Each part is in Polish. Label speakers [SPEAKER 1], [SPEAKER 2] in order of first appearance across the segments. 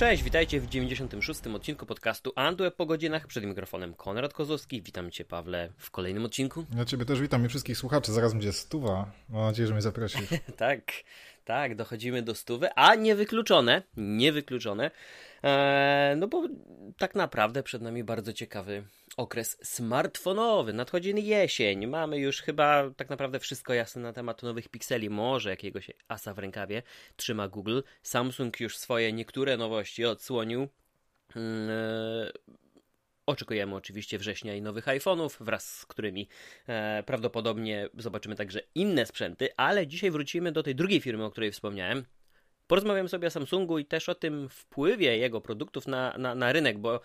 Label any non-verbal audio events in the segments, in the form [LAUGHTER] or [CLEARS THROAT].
[SPEAKER 1] Cześć, witajcie w 96. odcinku podcastu Andue po godzinach. Przed mikrofonem Konrad Kozłowski. Witam Cię, Pawle, w kolejnym odcinku.
[SPEAKER 2] Ja Ciebie też witam i wszystkich słuchaczy. Zaraz będzie stuwa. Mam nadzieję, że mnie zaprosisz. [LAUGHS]
[SPEAKER 1] tak, tak, dochodzimy do stówy, a niewykluczone, niewykluczone, no bo tak naprawdę przed nami bardzo ciekawy okres smartfonowy. Nadchodzi jesień, mamy już chyba tak naprawdę wszystko jasne na temat nowych pikseli, może jakiegoś asa w rękawie trzyma Google. Samsung już swoje niektóre nowości odsłonił. Eee, Oczekujemy oczywiście września i nowych iPhone'ów, wraz z którymi e, prawdopodobnie zobaczymy także inne sprzęty, ale dzisiaj wrócimy do tej drugiej firmy, o której wspomniałem. Porozmawiam sobie o Samsungu i też o tym wpływie jego produktów na, na, na rynek, bo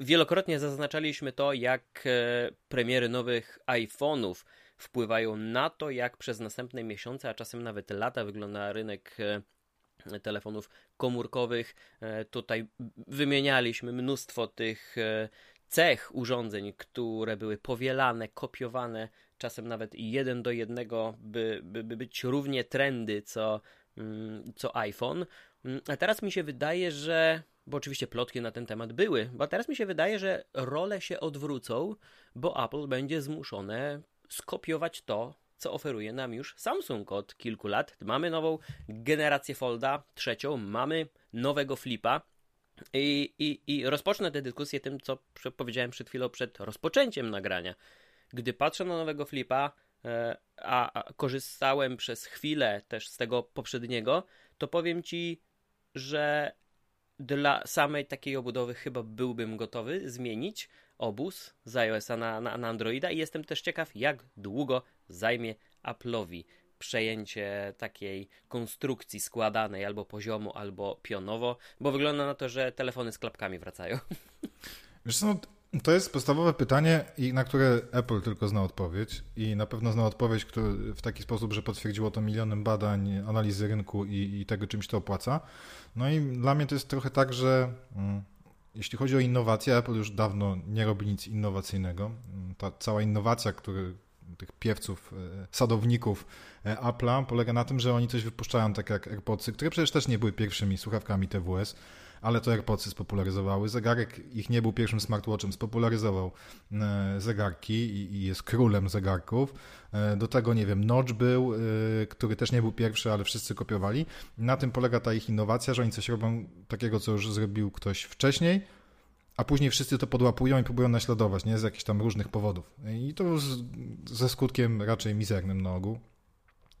[SPEAKER 1] wielokrotnie zaznaczaliśmy to, jak e, premiery nowych iPhone'ów wpływają na to, jak przez następne miesiące, a czasem nawet lata wygląda rynek e, telefonów komórkowych. E, tutaj wymienialiśmy mnóstwo tych cech urządzeń, które były powielane, kopiowane, czasem nawet jeden do jednego, by, by, by być równie trendy co, co iPhone. Mm, a teraz mi się wydaje, że bo oczywiście plotki na ten temat były, bo teraz mi się wydaje, że role się odwrócą, bo Apple będzie zmuszone skopiować to, co oferuje nam już Samsung od kilku lat. Mamy nową generację Folda, trzecią, mamy nowego Flipa. I, i, I rozpocznę tę dyskusję tym, co powiedziałem przed chwilą przed rozpoczęciem nagrania. Gdy patrzę na nowego Flipa, a, a korzystałem przez chwilę też z tego poprzedniego, to powiem ci, że dla samej takiej obudowy chyba byłbym gotowy zmienić obóz z iOS-a na, na, na Androida i jestem też ciekaw, jak długo zajmie Apple'owi przejęcie takiej konstrukcji składanej albo poziomo, albo pionowo, bo wygląda na to, że telefony z klapkami wracają. [LAUGHS]
[SPEAKER 2] Wiesz co, to jest podstawowe pytanie, na które Apple tylko zna odpowiedź i na pewno zna odpowiedź który, w taki sposób, że potwierdziło to milionem badań, analizy rynku i, i tego, czymś to opłaca. No i dla mnie to jest trochę tak, że mm, jeśli chodzi o innowacje, Apple już dawno nie robi nic innowacyjnego. Mm, ta cała innowacja, który, tych piewców, e, sadowników e, Apple'a polega na tym, że oni coś wypuszczają, tak jak AirPodsy, które przecież też nie były pierwszymi słuchawkami TWS, ale to AirPodsy spopularyzowały. Zegarek ich nie był pierwszym smartwatchem, spopularyzował e, zegarki i jest królem zegarków. Do tego, nie wiem, Notch był, który też nie był pierwszy, ale wszyscy kopiowali. Na tym polega ta ich innowacja, że oni coś robią takiego, co już zrobił ktoś wcześniej, a później wszyscy to podłapują i próbują naśladować, nie? Z jakichś tam różnych powodów. I to z, ze skutkiem raczej mizernym na ogół.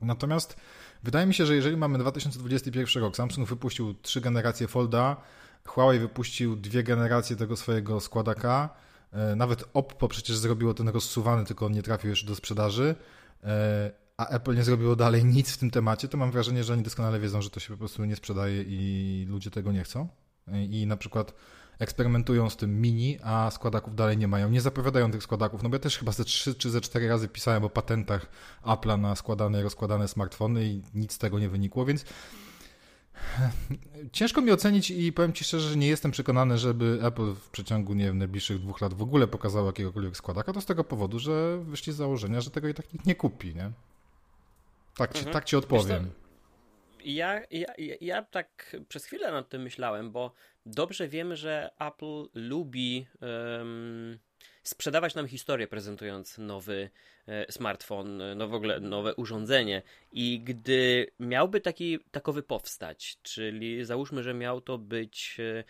[SPEAKER 2] Natomiast wydaje mi się, że jeżeli mamy 2021 rok, Samsung wypuścił trzy generacje Folda, Huawei wypuścił dwie generacje tego swojego składaka, e, nawet Oppo przecież zrobiło ten rozsuwany, tylko on nie trafił jeszcze do sprzedaży, e, a Apple nie zrobiło dalej nic w tym temacie, to mam wrażenie, że oni doskonale wiedzą, że to się po prostu nie sprzedaje i ludzie tego nie chcą. I na przykład eksperymentują z tym mini, a składaków dalej nie mają. Nie zapowiadają tych składaków, no bo ja też chyba ze 3 czy ze 4 razy pisałem o patentach Apple'a na składane i rozkładane smartfony i nic z tego nie wynikło, więc ciężko mi ocenić i powiem Ci szczerze, że nie jestem przekonany, żeby Apple w przeciągu, nie wiem, najbliższych dwóch lat w ogóle pokazało jakiegokolwiek składaka, to z tego powodu, że wyszli z założenia, że tego i tak nikt nie kupi, nie? Tak, mhm. tak Ci odpowiem.
[SPEAKER 1] Ja, ja, ja tak przez chwilę nad tym myślałem, bo dobrze wiemy, że Apple lubi um, sprzedawać nam historię, prezentując nowy e, smartfon, no w ogóle nowe urządzenie. I gdy miałby taki takowy powstać, czyli załóżmy, że miał to być. E,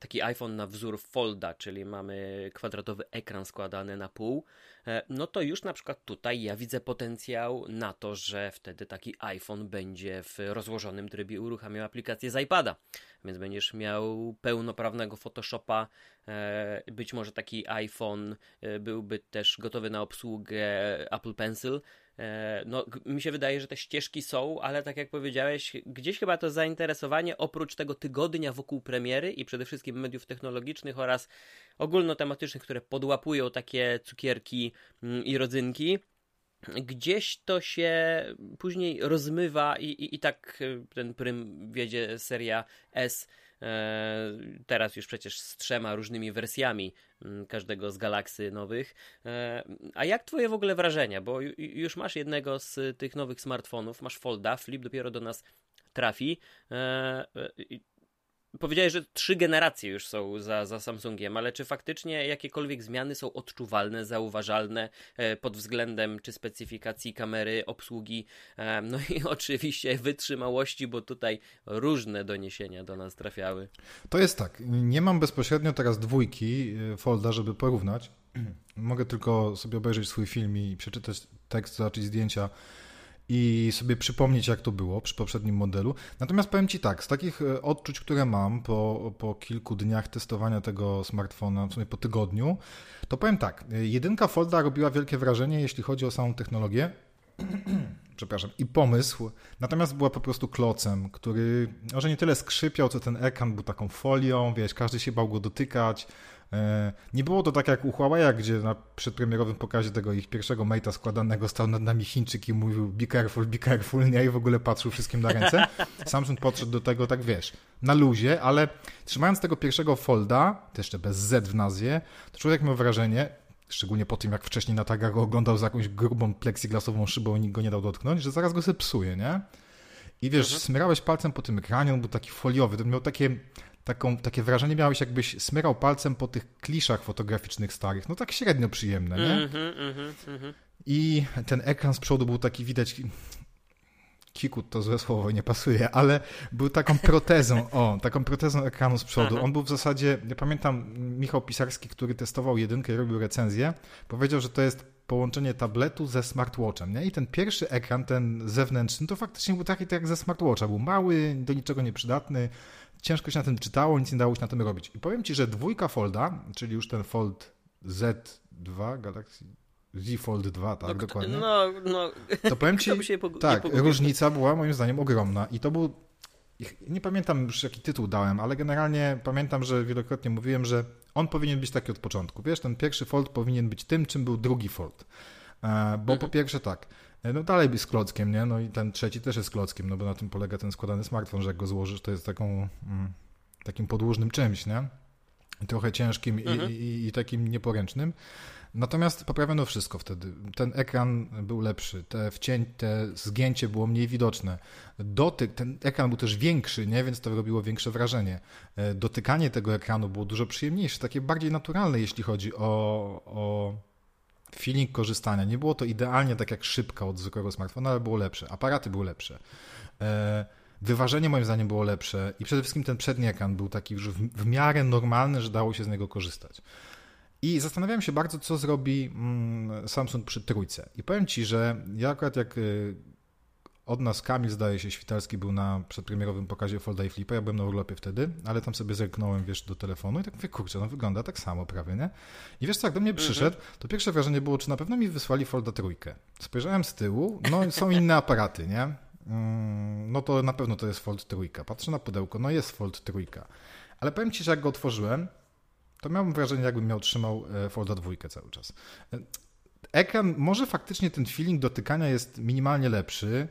[SPEAKER 1] taki iPhone na wzór folda, czyli mamy kwadratowy ekran składany na pół, e, no to już na przykład tutaj ja widzę potencjał na to, że wtedy taki iPhone będzie w rozłożonym trybie uruchamiał aplikację z iPada więc będziesz miał pełnoprawnego Photoshopa. E, być może taki iPhone e, byłby też gotowy na obsługę Apple Pencil. E, no, mi się wydaje, że te ścieżki są, ale tak jak powiedziałeś, gdzieś chyba to zainteresowanie oprócz tego tygodnia wokół premiery i przede wszystkim mediów technologicznych oraz ogólnotematycznych, które podłapują takie cukierki mm, i rodzynki, gdzieś to się później rozmywa i, i, i tak e, ten prym wiedzie seria S teraz już przecież z trzema różnymi wersjami mm, każdego z galaksy nowych. E, a jak twoje w ogóle wrażenia? Bo już masz jednego z tych nowych smartfonów, masz Folda, Flip dopiero do nas trafi. Powiedziałeś, że trzy generacje już są za, za Samsungiem, ale czy faktycznie jakiekolwiek zmiany są odczuwalne, zauważalne e, pod względem czy specyfikacji kamery, obsługi, e, no i [LAUGHS] oczywiście wytrzymałości, bo tutaj różne doniesienia do nas trafiały.
[SPEAKER 2] To jest tak, nie mam bezpośrednio teraz dwójki e, folda, żeby porównać. [CLEARS THROAT] Mogę tylko sobie obejrzeć swój film i przeczytać tekst, zobaczyć zdjęcia i sobie przypomnieć, jak to było przy poprzednim modelu. Natomiast powiem Ci tak, z takich e, odczuć, które mam po, po kilku dniach testowania tego smartfona, w sumie po tygodniu, to powiem tak, e, jedynka Folda robiła wielkie wrażenie, jeśli chodzi o samą technologię, [CLEARS THROAT] przepraszam, i pomysł, natomiast była po prostu klocem, który może nie tyle skrzypiał, co ten ekran był taką folią, wiesz, każdy się bał go dotykać, nie było to tak jak u Huawei, gdzie na przedpremierowym pokazie tego ich pierwszego Mate'a składanego stał nad nami Chińczyk i mówił be careful, be careful, nie? I w ogóle patrzył wszystkim na ręce. [LAUGHS] Samsung podszedł do tego, tak wiesz, na luzie, ale trzymając tego pierwszego folda, też jeszcze bez Z w nazwie, to człowiek miał wrażenie, szczególnie po tym, jak wcześniej na tagach go oglądał za jakąś grubą plexiglasową szybą i nikt go nie dał dotknąć, że zaraz go zepsuje, nie? I wiesz, mhm. smyrałeś palcem po tym ekranie, on był taki foliowy, to miał takie taką, takie wrażenie miałeś, jakbyś smyrał palcem po tych kliszach fotograficznych starych. No tak średnio przyjemne, nie? Mm -hmm, mm -hmm. I ten ekran z przodu był taki widać. Kikut to złe słowo, nie pasuje, ale był taką protezą, [LAUGHS] o, taką protezą ekranu z przodu. Aha. On był w zasadzie, ja pamiętam Michał Pisarski, który testował jedynkę i robił recenzję, powiedział, że to jest połączenie tabletu ze smartwatchem, nie? I ten pierwszy ekran, ten zewnętrzny, to faktycznie był taki tak jak ze smartwatcha. Był mały, do niczego nieprzydatny, ciężko się na tym czytało, nic nie dało się na tym robić. I powiem Ci, że dwójka Folda, czyli już ten Fold Z2 Galaxy Z Fold 2, tak, no, dokładnie.
[SPEAKER 1] No, no,
[SPEAKER 2] to powiem [LAUGHS] Ci, tak, różnica była moim zdaniem ogromna i to był, nie pamiętam już jaki tytuł dałem, ale generalnie pamiętam, że wielokrotnie mówiłem, że on powinien być taki od początku. Wiesz, ten pierwszy Fold powinien być tym, czym był drugi Fold. E, bo po mhm. pierwsze tak, no dalej jest klockiem, nie? No i ten trzeci też jest klockiem, no bo na tym polega ten składany smartfon, że jak go złożysz, to jest taką, mm, takim podłużnym czymś, nie? Trochę ciężkim mhm. i, i, i, takim nieporęcznym. Natomiast poprawiono wszystko wtedy. Ten ekran był lepszy, te wcięcie, te zgięcie było mniej widoczne. Dotyk, ten ekran był też większy, nie? więc to robiło większe wrażenie. E, dotykanie tego ekranu było dużo przyjemniejsze, takie bardziej naturalne, jeśli chodzi o, o feeling korzystania. Nie było to idealnie tak jak szybka od zwykłego smartfona, ale było lepsze. Aparaty były lepsze. E, wyważenie moim zdaniem było lepsze i przede wszystkim ten przedni ekran był taki już w miarę normalny, że dało się z niego korzystać. I zastanawiałem się bardzo, co zrobi mm, Samsung przy trójce. I powiem Ci, że ja akurat jak y, od nas Kamil, zdaje się, Świtalski był na przedpremierowym pokazie Folda i Flipa, ja byłem na urlopie wtedy, ale tam sobie zerknąłem, wiesz, do telefonu i tak mówię, kurczę, no wygląda tak samo prawie, nie? I wiesz co, jak do mnie przyszedł, to pierwsze wrażenie było, czy na pewno mi wysłali Folda trójkę. Spojrzałem z tyłu, no są inne aparaty, nie? Mm, no to na pewno to jest Fold trójka. Patrzę na pudełko, no jest Fold trójka. Ale powiem Ci, że jak go otworzyłem, to miałem wrażenie, jakbym miał trzymał e, Folda dwójkę cały czas. E, ekran, może faktycznie ten feeling dotykania jest minimalnie lepszy,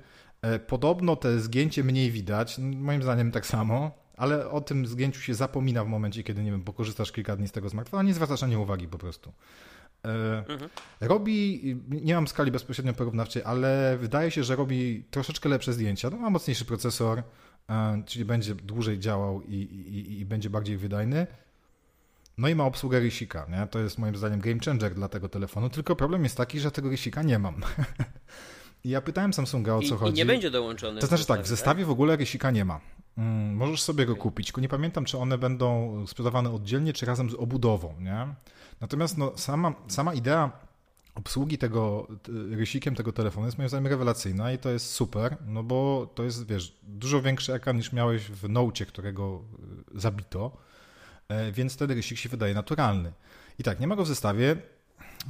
[SPEAKER 2] podobno te zgięcie mniej widać, moim zdaniem tak samo, ale o tym zgięciu się zapomina w momencie, kiedy, nie wiem, pokorzystasz kilka dni z tego smartfona, nie zwracasz na nie uwagi po prostu. E, mhm. Robi, nie mam skali bezpośrednio porównawczej, ale wydaje się, że robi troszeczkę lepsze zdjęcia. No, ma mocniejszy procesor, e, czyli będzie dłużej działał i, i, i będzie bardziej wydajny. No i ma obsługę rysika, nie? To jest moim zdaniem game changer dla tego telefonu, tylko problem jest taki, że tego rysika nie mam. [LAUGHS] Ja pytałem Samsunga o co
[SPEAKER 1] I,
[SPEAKER 2] chodzi.
[SPEAKER 1] I nie będzie dołączony.
[SPEAKER 2] To znaczy tak, w zestawie w ogóle rysika nie ma. Mm, możesz sobie go kupić, tylko nie pamiętam, czy one będą sprzedawane oddzielnie, czy razem z obudową, nie? Natomiast no, sama, sama idea obsługi tego rysikiem tego telefonu jest moim zdaniem rewelacyjna i to jest super, no bo to jest, wiesz, dużo większy ekran niż miałeś w Note, którego y, zabito, e, więc wtedy rysik się wydaje naturalny. I tak, nie ma go w zestawie,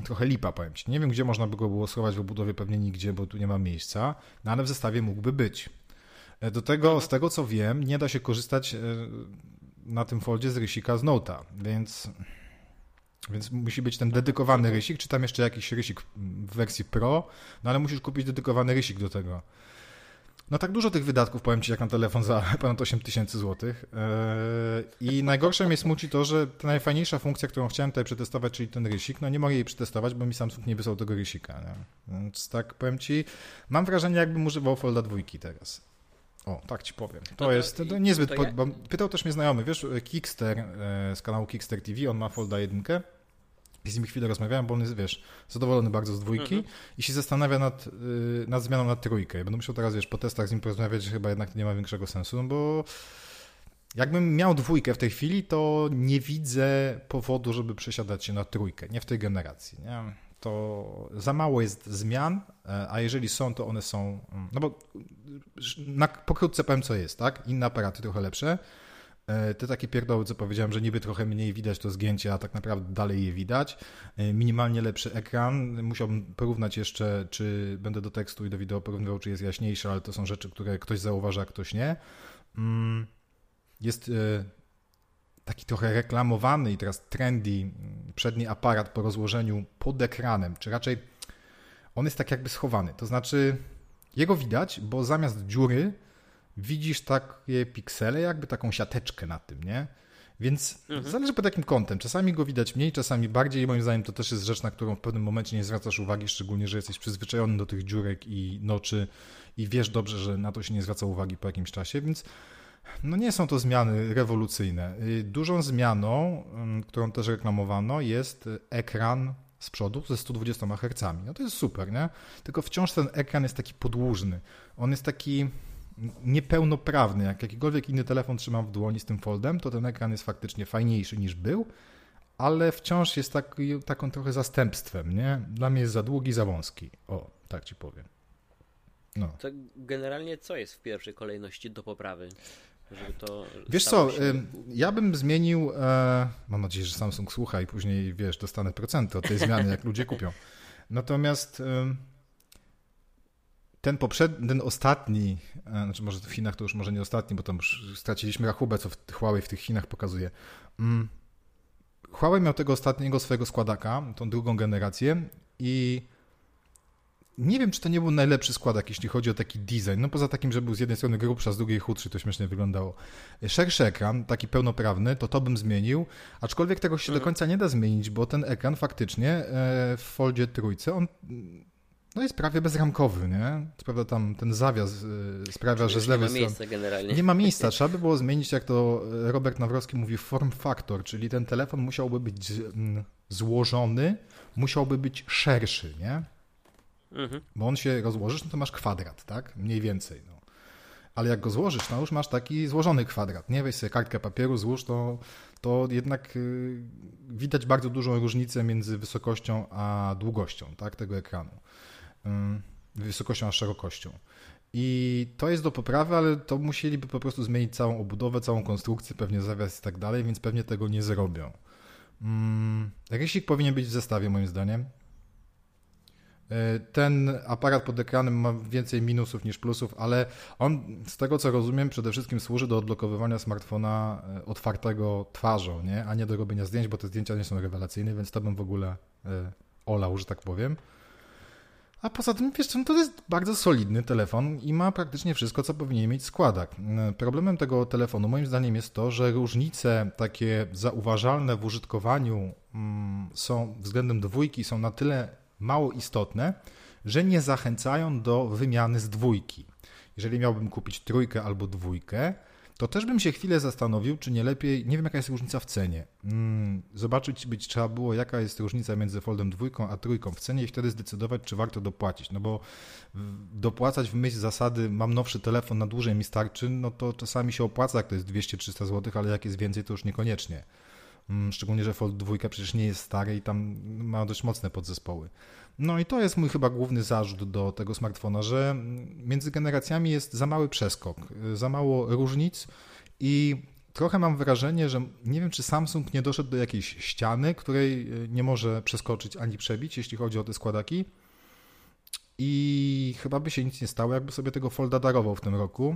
[SPEAKER 2] trochę lipa, powiem ci. Nie wiem, gdzie można by go było schować w obudowie, pewnie nigdzie, bo tu nie ma miejsca, no ale w zestawie mógłby być. E, do tego, z tego co wiem, nie da się korzystać e, na tym foldzie z rysika z Note'a, więc, więc musi być ten dedykowany rysik, czy tam jeszcze jakiś rysik w wersji Pro, no ale musisz kupić dedykowany rysik do tego. No tak dużo tych wydatków, powiem Ci, jak na telefon za [LAUGHS] ponad 8 tysięcy złotych. Yy, I najgorsze mnie smuci to, że ta najfajniejsza funkcja, którą chciałem tutaj przetestować, czyli ten rysik, no nie mogę jej przetestować, bo mi Samsung nie wysłał tego rysika. Nie? Więc tak powiem Ci, mam wrażenie, jakbym używał Folda dwójki teraz. O, tak ci powiem. To, no to jest to niezbyt. Ja... pytał też mnie znajomy, wiesz, Kickster e, z kanału Kickster TV, on ma Folda 1. Z nim chwilę rozmawiałem, bo on jest, wiesz, zadowolony bardzo z dwójki mhm. i się zastanawia nad, y, nad zmianą na trójkę. Będę musiał teraz, wiesz, po testach z nim porozmawiać, że chyba jednak nie ma większego sensu, no bo jakbym miał dwójkę w tej chwili, to nie widzę powodu, żeby przesiadać się na trójkę, nie w tej generacji, nie? To za mało jest zmian, e, a jeżeli są, to one są, mm, no bo na, pokrótce powiem, co jest, tak? Inne aparaty trochę lepsze, te takie pierdoły, co powiedziałem, że niby trochę mniej widać to zgięcie, a tak naprawdę dalej je widać. E, minimalnie lepszy ekran. Musiałbym porównać jeszcze, czy będę do tekstu i do wideo porównywał, czy jest jaśniejszy, ale to są rzeczy, które ktoś zauważa, a ktoś nie. Mm, jest e, taki trochę reklamowany i teraz trendy mm, przedni aparat po rozłożeniu pod ekranem, czy raczej on jest tak jakby schowany. To znaczy jego widać, bo zamiast dziury widzisz takie piksele, jakby taką siateczkę na tym, nie? Więc mhm. zależy pod jakim kątem. Czasami go widać mniej, czasami bardziej. Moim zdaniem to też jest rzecz, na którą w pewnym momencie nie zwracasz uwagi, szczególnie, że jesteś przyzwyczajony do tych dziurek i noczy i wiesz dobrze, że na to się nie zwraca uwagi po jakimś czasie, więc no nie są to zmiany rewolucyjne. Y, dużą zmianą, mm, którą też reklamowano, jest ekran z przodu ze 120 Hz. No to jest super, nie? Tylko wciąż ten ekran jest taki podłużny. On jest taki niepełnoprawny. Jak jakikolwiek inny telefon trzymam w dłoni z tym foldem, to ten ekran jest faktycznie fajniejszy niż był, ale wciąż jest taki, taką trochę zastępstwem, nie? Dla mnie jest za długi, za wąski. O, tak ci powiem.
[SPEAKER 1] No. To generalnie co jest w pierwszej kolejności do poprawy?
[SPEAKER 2] Wiesz co, się... ja bym zmienił, e, mam nadzieję, że Samsung słucha i później, wiesz, dostanę procenty od tej zmiany, jak ludzie kupią. Natomiast ten poprzedni, ten ostatni, e, znaczy może w Chinach to już może nie ostatni, bo tam już straciliśmy rachubę, co w Huawei w tych Chinach pokazuje. Mm. Huawei miał tego ostatniego swojego składaka, tą drugą generację i nie wiem, czy to nie był najlepszy składak, jeśli chodzi o taki design. No poza takim, że był z jednej strony grubszy, a z drugiej chudszy, to śmiesznie wyglądało. Szerszy ekran, taki pełnoprawny, to to bym zmienił, aczkolwiek tego się do mhm. końca nie da zmienić, bo ten ekran faktycznie e, w Foldzie trójce, on no jest prawie bezramkowy, nie? Co prawda tam ten zawias y, sprawia, że z lewej strony... Nie ma miejsca
[SPEAKER 1] generalnie.
[SPEAKER 2] Nie ma miejsca. Trzeba by było zmienić, jak to Robert Nawrowski mówi, form factor, czyli ten telefon musiałby być mm, złożony, musiałby być szerszy, nie? Mhm. Bo on się rozłożysz, no to masz kwadrat, tak? Mniej więcej, no. Ale jak go złożysz, no już masz taki złożony kwadrat, nie? Weź sobie kartkę papieru, złóż, to, to jednak y, widać bardzo dużą różnicę między wysokością a długością, tak? Tego ekranu wysokością a szerokością. I to jest do poprawy, ale to musieliby po prostu zmienić całą obudowę, całą konstrukcję, pewnie zawias i tak dalej, więc pewnie tego nie zrobią. Rysik powinien być w zestawie, moim zdaniem. E, ten aparat pod ekranem ma więcej minusów niż plusów, ale on, z tego co rozumiem, przede wszystkim służy do odblokowywania smartfona e, otwartego twarzą, nie? a nie do robienia zdjęć, bo te zdjęcia nie są rewelacyjne, więc to bym w ogóle e, olał, że tak powiem. A poza tym, wiesz, to jest bardzo solidny telefon i ma praktycznie wszystko, co powinien mieć składak. Problemem tego telefonu, moim zdaniem, jest to, że różnice takie zauważalne w użytkowaniu mm, są względem dwójki są na tyle mało istotne, że nie zachęcają do wymiany z dwójki. Jeżeli miałbym kupić trójkę albo dwójkę, to też bym się chwilę zastanowił, czy nie lepiej, nie wiem jaka jest różnica w cenie. Hmm, zobaczyć być trzeba było, jaka jest różnica między Foldem dwójką a trójką w cenie i wtedy zdecydować, czy warto dopłacić. No bo dopłacać w myśl zasady, mam nowszy telefon, na dłużej mi starczy, no to czasami się opłaca, jak to jest 200-300 zł, ale jak jest więcej, to już niekoniecznie. Hmm, szczególnie, że Fold 2 przecież nie jest stary i tam ma dość mocne podzespoły. No i to jest mój chyba główny zarzut do tego smartfona, że między generacjami jest za mały przeskok, za mało różnic i trochę mam wrażenie, że nie wiem, czy Samsung nie doszedł do jakiejś ściany, której e, nie może przeskoczyć ani przebić, jeśli chodzi o te składaki. I chyba by się nic nie stało, jakby sobie tego Folda darował w tym roku.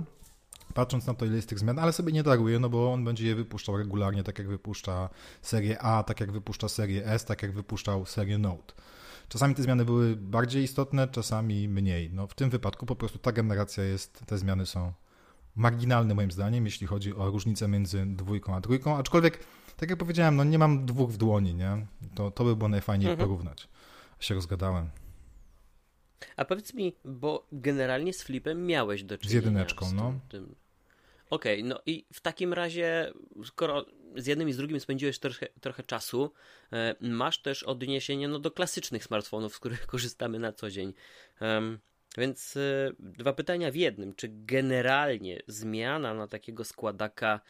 [SPEAKER 2] Patrząc na to, ile jest tych zmian, ale sobie nie daruje, no bo on będzie je wypuszczał regularnie, tak jak wypuszcza serię A, tak jak wypuszcza serię S, tak jak wypuszczał serię Note. Czasami te zmiany były bardziej istotne, czasami mniej. No, w tym wypadku po prostu ta generacja jest, te zmiany są marginalne moim zdaniem, jeśli chodzi o różnicę między dwójką a trójką, aczkolwiek, tak jak powiedziałem, no nie mam dwóch w dłoni, nie? To, to by było najfajniej mhm. porównać. Się rozgadałem.
[SPEAKER 1] A powiedz mi, bo generalnie z flipem miałeś do czynienia.
[SPEAKER 2] Z jedyneczką, z tym, no. Tym...
[SPEAKER 1] Okej, okay, no i w takim razie, skoro z jednym i z drugim spędziłeś trochę, trochę czasu, e, masz też odniesienie no, do klasycznych smartfonów, z których [LAUGHS] korzystamy na co dzień. Więc e, dwa pytania w jednym. Czy generalnie zmiana na takiego składaka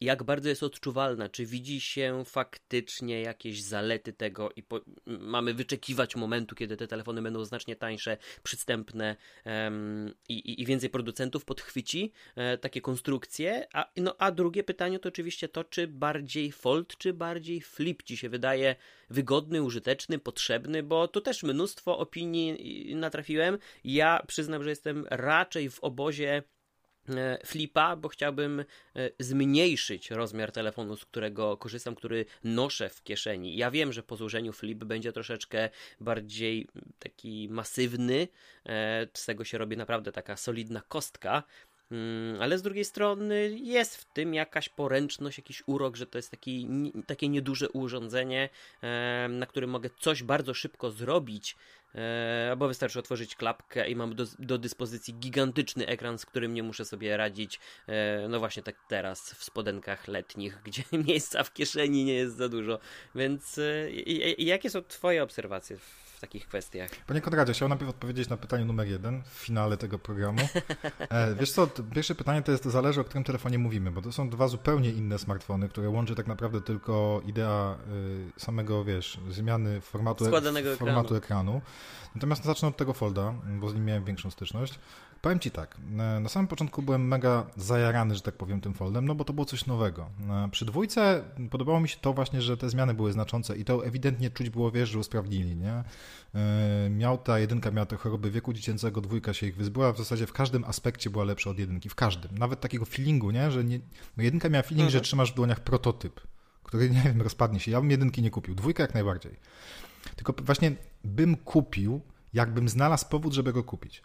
[SPEAKER 1] jak bardzo jest odczuwalna, czy widzi się faktycznie jakieś zalety tego i po, mamy wyczekiwać momentu, kiedy te telefony będą znacznie tańsze, przystępne um, i, i, więcej producentów podchwyci e, takie konstrukcje, a, no, a drugie pytanie to oczywiście to, czy bardziej Fold, czy bardziej Flip ci się wydaje wygodny, użyteczny, potrzebny, bo tu też mnóstwo opinii natrafiłem. Ja przyznam, że jestem raczej w obozie E, flipa, bo chciałbym e, zmniejszyć rozmiar telefonu, z którego korzystam, który noszę w kieszeni. Ja wiem, że po złożeniu flip będzie troszeczkę bardziej taki masywny, e, z tego się robi naprawdę taka solidna kostka, mm, ale z drugiej strony jest w tym jakaś poręczność, jakiś urok, że to jest taki, takie nieduże urządzenie, na którym mogę coś bardzo szybko zrobić, E, albo wystarczy otworzyć klapkę i mam do, do, dyspozycji gigantyczny ekran, z którym nie muszę sobie radzić, e, no właśnie tak teraz w spodenkach letnich, [LAUGHS] gdzie miejsca w kieszeni nie jest za dużo. Więc e, jakie są Twoje obserwacje w takich kwestiach?
[SPEAKER 2] Panie Konradzie, chciałbym najpierw odpowiedzieć na pytanie numer jeden w finale tego programu. [LAUGHS] wiesz co, pierwsze pytanie to jest, to zależy o którym telefonie mówimy, bo to są dwa zupełnie inne smartfony, które łączy tak naprawdę tylko idea samego, wiesz, zmiany formatu, formatu ekranu. ekranu. Natomiast zacznę od tego folda, bo z nim miałem większą styczność. Powiem Ci tak, na samym początku byłem mega zajarany, że tak powiem, tym foldem, no bo to było coś nowego. Przy dwójce podobało mi się to właśnie, że te zmiany były znaczące i to ewidentnie czuć było, wiesz, że usprawnili, nie? E, miał ta jedynka, miała te choroby wieku dziecięcego, dwójka się ich wyzbyła, w zasadzie w każdym aspekcie była lepsza od jedynki, w każdym. Nawet takiego feelingu, nie? Że nie, no jedynka miała feeling, mhm. że trzymasz w dłoniach prototyp, który, nie wiem, rozpadnie się. Ja bym jedynki nie kupił, dwójka jak najbardziej. Tylko właśnie bym kupił, jakbym znalazł powód, żeby go kupić.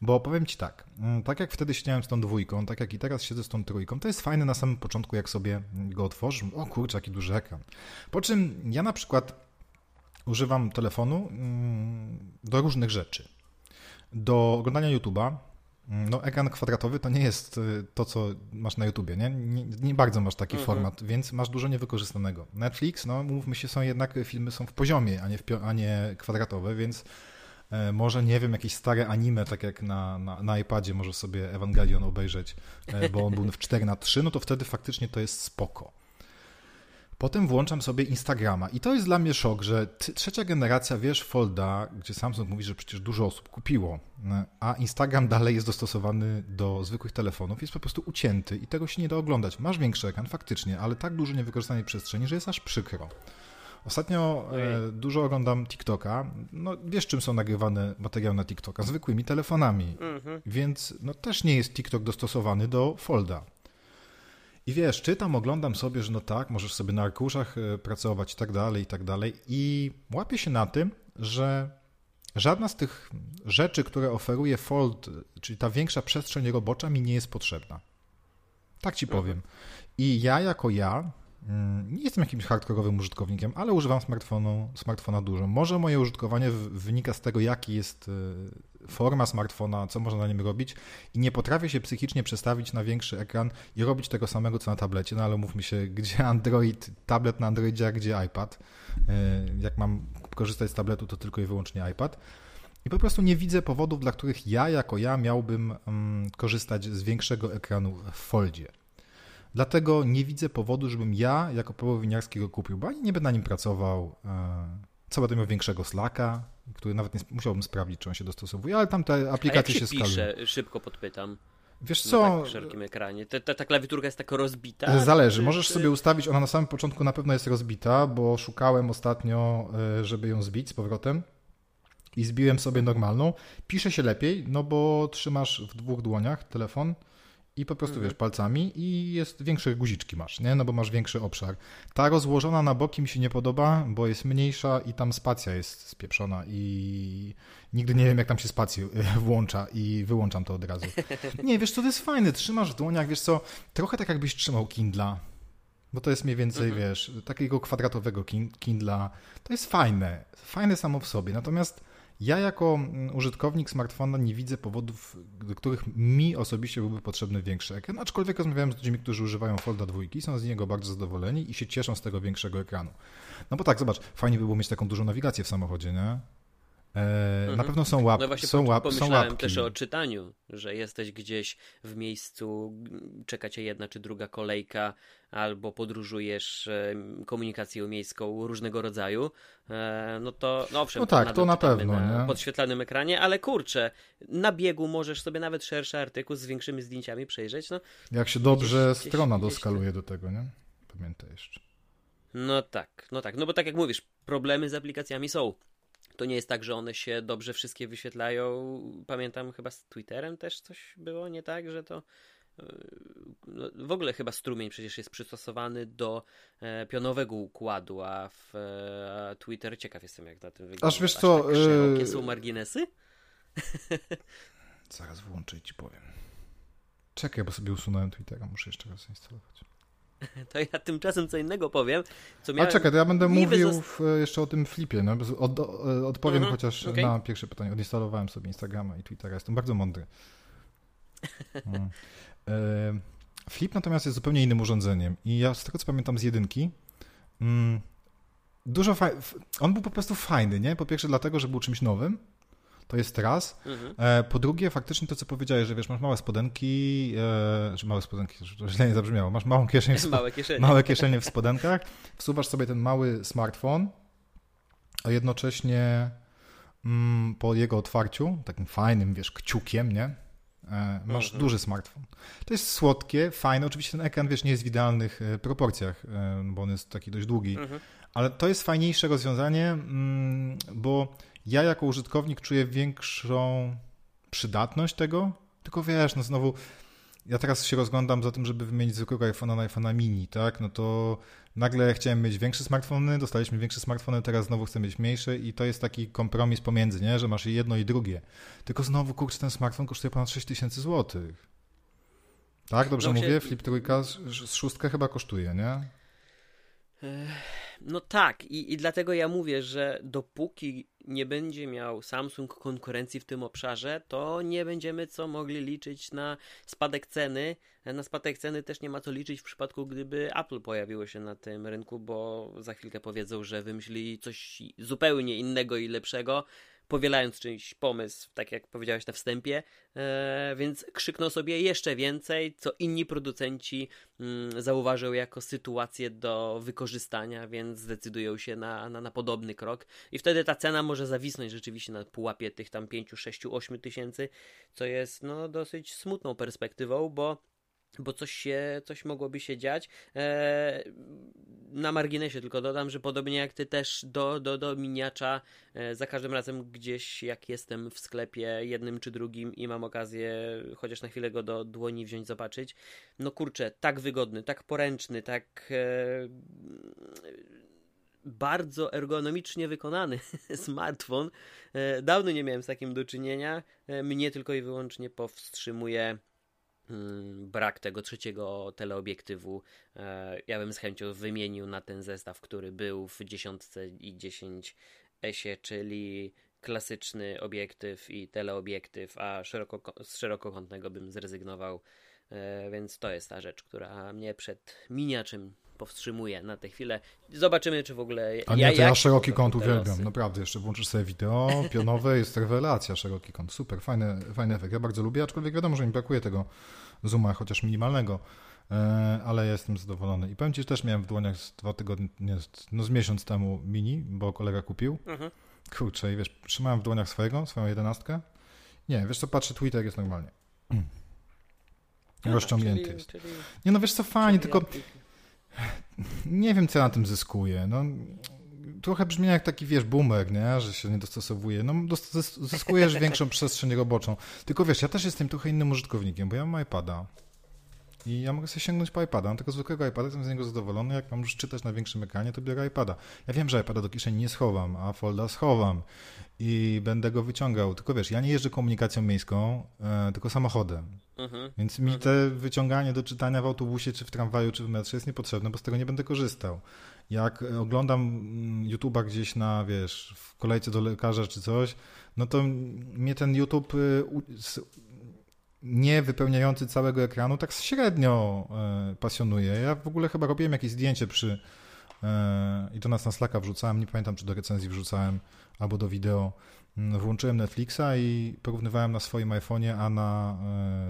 [SPEAKER 2] Bo powiem Ci tak, mm, tak jak wtedy siedziałem z tą dwójką, tak jak i teraz siedzę z tą trójką, to jest fajne na samym początku, jak sobie go otworzysz. O kurczę, jaki duży ekran. Po czym ja na przykład używam telefonu mm, do różnych rzeczy. Do oglądania YouTube'a, no, ekran kwadratowy to nie jest y, to, co masz na YouTubie, nie? Nie, nie bardzo masz taki mhm. format, więc masz dużo niewykorzystanego. Netflix, no mówmy się, są jednak, filmy są w poziomie, a nie, w, a nie kwadratowe, więc e, może, nie wiem, jakieś stare anime, tak jak na, na, na iPadzie możesz sobie Evangelion obejrzeć, bo on był w 4 na 3 no to wtedy faktycznie to jest spoko. Potem włączam sobie Instagrama i to jest dla mnie szok, że trzecia generacja, wiesz, Folda, gdzie Samsung mówi, że przecież dużo osób kupiło, a Instagram dalej jest dostosowany do zwykłych telefonów, jest po prostu ucięty i tego się nie da oglądać. Masz większy ekran, faktycznie, ale tak dużo niewykorzystanej przestrzeni, że jest aż przykro. Ostatnio e, dużo oglądam TikToka. No, wiesz, czym są nagrywane materiały na TikToka? Zwykłymi telefonami. Mhm. Więc no, też nie jest TikTok dostosowany do Folda. I wiesz, czytam, oglądam sobie, że no tak, możesz sobie na arkuszach e, pracować i tak dalej, i tak dalej. I łapię się na tym, że żadna z tych rzeczy, które oferuje Fold, czyli ta większa przestrzeń robocza, mi nie jest potrzebna. Tak ci powiem. I ja jako ja nie jestem jakimś hardkorowym użytkownikiem, ale używam smartfonu, smartfona dużo. Może moje użytkowanie wynika z tego, jaki jest e, forma smartfona, co można na nim robić i nie potrafię się psychicznie przestawić na większy ekran i robić tego samego, co na tablecie, no ale mówmy się, [LAUGHS] gdzie Android, tablet na Androidzie, a gdzie iPad. E, jak mam korzystać z tabletu, to tylko i wyłącznie iPad. I po prostu nie widzę powodów, dla których ja jako ja miałbym um, korzystać z większego ekranu w Foldzie. Dlatego nie widzę powodu, żebym ja jako Paweł Winiarski go kupił, bo ani nie będę na nim pracował. E, co będę miał większego Slacka, który nawet nie musiałbym sprawdzić, czy on się dostosowuje, ale tam te aplikacje
[SPEAKER 1] się,
[SPEAKER 2] się
[SPEAKER 1] szybko podpytam.
[SPEAKER 2] Wiesz co?
[SPEAKER 1] Na tak szerokim ekranie. Ta, ta, ta, klawiaturka jest tak rozbita?
[SPEAKER 2] Zależy. Możesz sobie ustawić, ona na samym początku na pewno jest rozbita, bo szukałem ostatnio, e, żeby ją zbić z powrotem i zbiłem sobie normalną. Pisze się lepiej, no bo trzymasz w dwóch dłoniach telefon i po prostu, mhm. wiesz, palcami i jest większe guziczki masz, nie? No bo masz większy obszar. Ta rozłożona na boki mi się nie podoba, bo jest mniejsza i tam spacja jest spieprzona i nigdy nie wiem, jak tam się spację włącza i wyłączam to od razu. [LAUGHS] Nie, wiesz co, to jest fajne, trzymasz w dłoniach, wiesz co, trochę tak jakbyś trzymał Kindla, bo to jest mniej więcej, mhm. wiesz, takiego kwadratowego Kindla. To jest fajne, fajne samo w sobie, natomiast Ja jako mm, użytkownik smartfona nie widzę powodów, do których mi osobiście byłby potrzebny większy ekran, aczkolwiek rozmawiałem z ludźmi, którzy używają Folda 2, są z niego bardzo zadowoleni i się cieszą z tego większego ekranu. No bo tak, zobacz, fajnie by było mieć taką dużą nawigację w samochodzie, nie? E, mhm. Na pewno są, łap,
[SPEAKER 1] no właśnie
[SPEAKER 2] są,
[SPEAKER 1] łap,
[SPEAKER 2] są łapki.
[SPEAKER 1] też o czytaniu, że jesteś gdzieś w miejscu, czeka cię jedna czy druga kolejka, albo podróżujesz komunikacją miejską różnego rodzaju, e, no to no owszem,
[SPEAKER 2] no tak, to, to na pewno
[SPEAKER 1] na
[SPEAKER 2] nie?
[SPEAKER 1] podświetlanym ekranie, ale kurczę, na biegu możesz sobie nawet szerszy artykuł z większymi zdjęciami przejrzeć. No,
[SPEAKER 2] Jak się dobrze gdzieś, strona gdzieś, doskaluje gdzieś do tego, nie? Pamiętaj jeszcze.
[SPEAKER 1] No tak, no tak, no bo tak jak mówisz, problemy z aplikacjami są. To nie jest tak, że one się dobrze wszystkie wyświetlają. Pamiętam chyba z Twitterem też coś było nie tak, że to e, no, w ogóle chyba strumień przecież jest przystosowany do e, pionowego układu, a w e, Twitter ciekaw jestem jak na tym wygląda.
[SPEAKER 2] Aż wiesz co,
[SPEAKER 1] tak szerokie są marginesy?
[SPEAKER 2] Zaraz włączę i ci powiem. Czekaj, bo sobie usunąłem Twittera, muszę jeszcze raz instalować. [LAUGHS]
[SPEAKER 1] To ja tymczasem co innego powiem. Co miałem...
[SPEAKER 2] A czekaj, to ja będę mówił w, jeszcze o tym flipie. No, od, odpowiem mhm, chociaż okay. na pierwsze pytanie. Odinstalowałem sobie Instagrama i Twittera. Jestem bardzo mądry. Hmm. [LAUGHS] E, flip natomiast jest zupełnie innym urządzeniem. I ja z tego co pamiętam z jedynki, mm, dużo faj... on był po prostu fajny, nie? Po pierwsze dlatego, że był czymś nowym. To jest raz. Mhm. E, po drugie, faktycznie to, co powiedziałeś, że wiesz, masz małe spodenki, e, czy małe spodenki, to źle nie zabrzmiało, masz małą kieszeń w
[SPEAKER 1] małe, kieszenie.
[SPEAKER 2] małe kieszenie w spodenkach, wsuwasz sobie ten mały smartfon, a jednocześnie mm, po jego otwarciu, takim fajnym, wiesz, kciukiem, nie? E, masz mhm. duży smartfon. To jest słodkie, fajne. Oczywiście ten ekran, wiesz, nie jest w idealnych e, proporcjach, bo on jest taki dość długi, mhm. ale to jest fajniejsze rozwiązanie, mm, bo ja jako użytkownik czuję większą przydatność tego, tylko wiesz, no znowu ja teraz się rozglądam za tym, żeby wymienić zwykłego iPhone'a na iPhone'a mini, tak? No to nagle chciałem mieć większe smartfony, dostaliśmy większe smartfony, teraz znowu chcę mieć mniejsze i to jest taki kompromis pomiędzy, nie? Że masz jedno i drugie. Tylko znowu, kurczę, ten smartfon kosztuje ponad 6000 zł. Tak, dobrze no, mówię? Się... Flip trójka z szóstkę chyba kosztuje, nie?
[SPEAKER 1] No tak, i, i dlatego ja mówię, że dopóki nie będzie miał Samsung konkurencji w tym obszarze, to nie będziemy co mogli liczyć na spadek ceny. Na spadek ceny też nie ma co liczyć w przypadku, gdyby Apple pojawiło się na tym rynku, bo za chwilkę powiedzą, że wymyślili coś zupełnie innego i lepszego powielając czyjś pomysł, tak jak powiedziałeś na wstępie, e, więc krzykną sobie jeszcze więcej, co inni producenci mm, zauważą jako sytuację do wykorzystania, więc zdecydują się na, na, na podobny krok. I wtedy ta cena może zawisnąć rzeczywiście na pułapie tych tam 5, 6, 8 tysięcy, co jest no dosyć smutną perspektywą, bo bo coś się, coś mogłoby się dziać. Eee, na marginesie tylko dodam, że podobnie jak ty też do, do, do miniacza, e, za każdym razem gdzieś jak jestem w sklepie jednym czy drugim i mam okazję chociaż na chwilę go do dłoni wziąć, zobaczyć. No kurczę, tak wygodny, tak poręczny, tak e, bardzo ergonomicznie wykonany [LAUGHS] smartfon. E, dawno nie miałem z takim do czynienia. E, mnie tylko i wyłącznie powstrzymuje brak tego trzeciego teleobiektywu. E, ja bym z chęcią wymienił na ten zestaw, który był w dziesiątce i 10 esie, czyli klasyczny obiektyw i teleobiektyw, a szeroko, z szerokokątnego bym zrezygnował. E, więc to jest ta rzecz, która mnie przed miniaczem powstrzymuje na tę chwilę. Zobaczymy, czy w ogóle.
[SPEAKER 2] A nie, ja, to ja szeroki kąt uwielbiam, naprawdę. Jeszcze włączysz sobie wideo [LAUGHS] pionowe, jest rewelacja, szeroki kąt. Super, fajny, fajny efekt. Ja bardzo lubię, aczkolwiek wiadomo, że mi brakuje tego zooma, chociaż minimalnego, e, ale jestem zadowolony. I powiem Ci, że też miałem w dłoniach z dwa tygodnie, nie, no z miesiąc temu mini, bo kolega kupił. Mhm. Kurczę, i wiesz, trzymałem w dłoniach swojego, swoją jedenastkę. Nie, wiesz co, patrzę, Twitter jest normalnie. [CLEARS THROAT] Rozciągnięty jest. Czyli, nie no, wiesz co, fajnie, tylko nie wiem, co ja na tym zyskuję. No, trochę brzmi jak taki, wiesz, boomer, nie? że się nie dostosowuje. No, zyskujesz większą przestrzeń roboczą. Tylko wiesz, ja też jestem trochę innym użytkownikiem, bo ja mam iPada. I ja mogę sobie sięgnąć po iPada. Mam tego zwykłego iPada, jestem z niego zadowolony. Jak mam już czytać na większym ekranie, to biorę iPada. Ja wiem, że iPada do kieszeni nie schowam, a folda schowam i będę go wyciągał. Tylko wiesz, ja nie jeżdżę komunikacją miejską, e, tylko samochodem. Mhm. Więc mi mhm. te wyciąganie do czytania w autobusie, czy w tramwaju, czy w metrze jest niepotrzebne, bo z tego nie będę korzystał. Jak oglądam mm, YouTube'a gdzieś na, wiesz, w kolejce do lekarza czy coś, no to mnie ten YouTube y, nie wypełniający całego ekranu tak średnio e, pasjonuje. Ja w ogóle chyba robiłem jakieś zdjęcie przy e, i to nas na Slacka wrzucałem, nie pamiętam czy do recenzji wrzucałem albo do wideo włączyłem Netflixa i porównywałem na swoim iPhone'ie, a na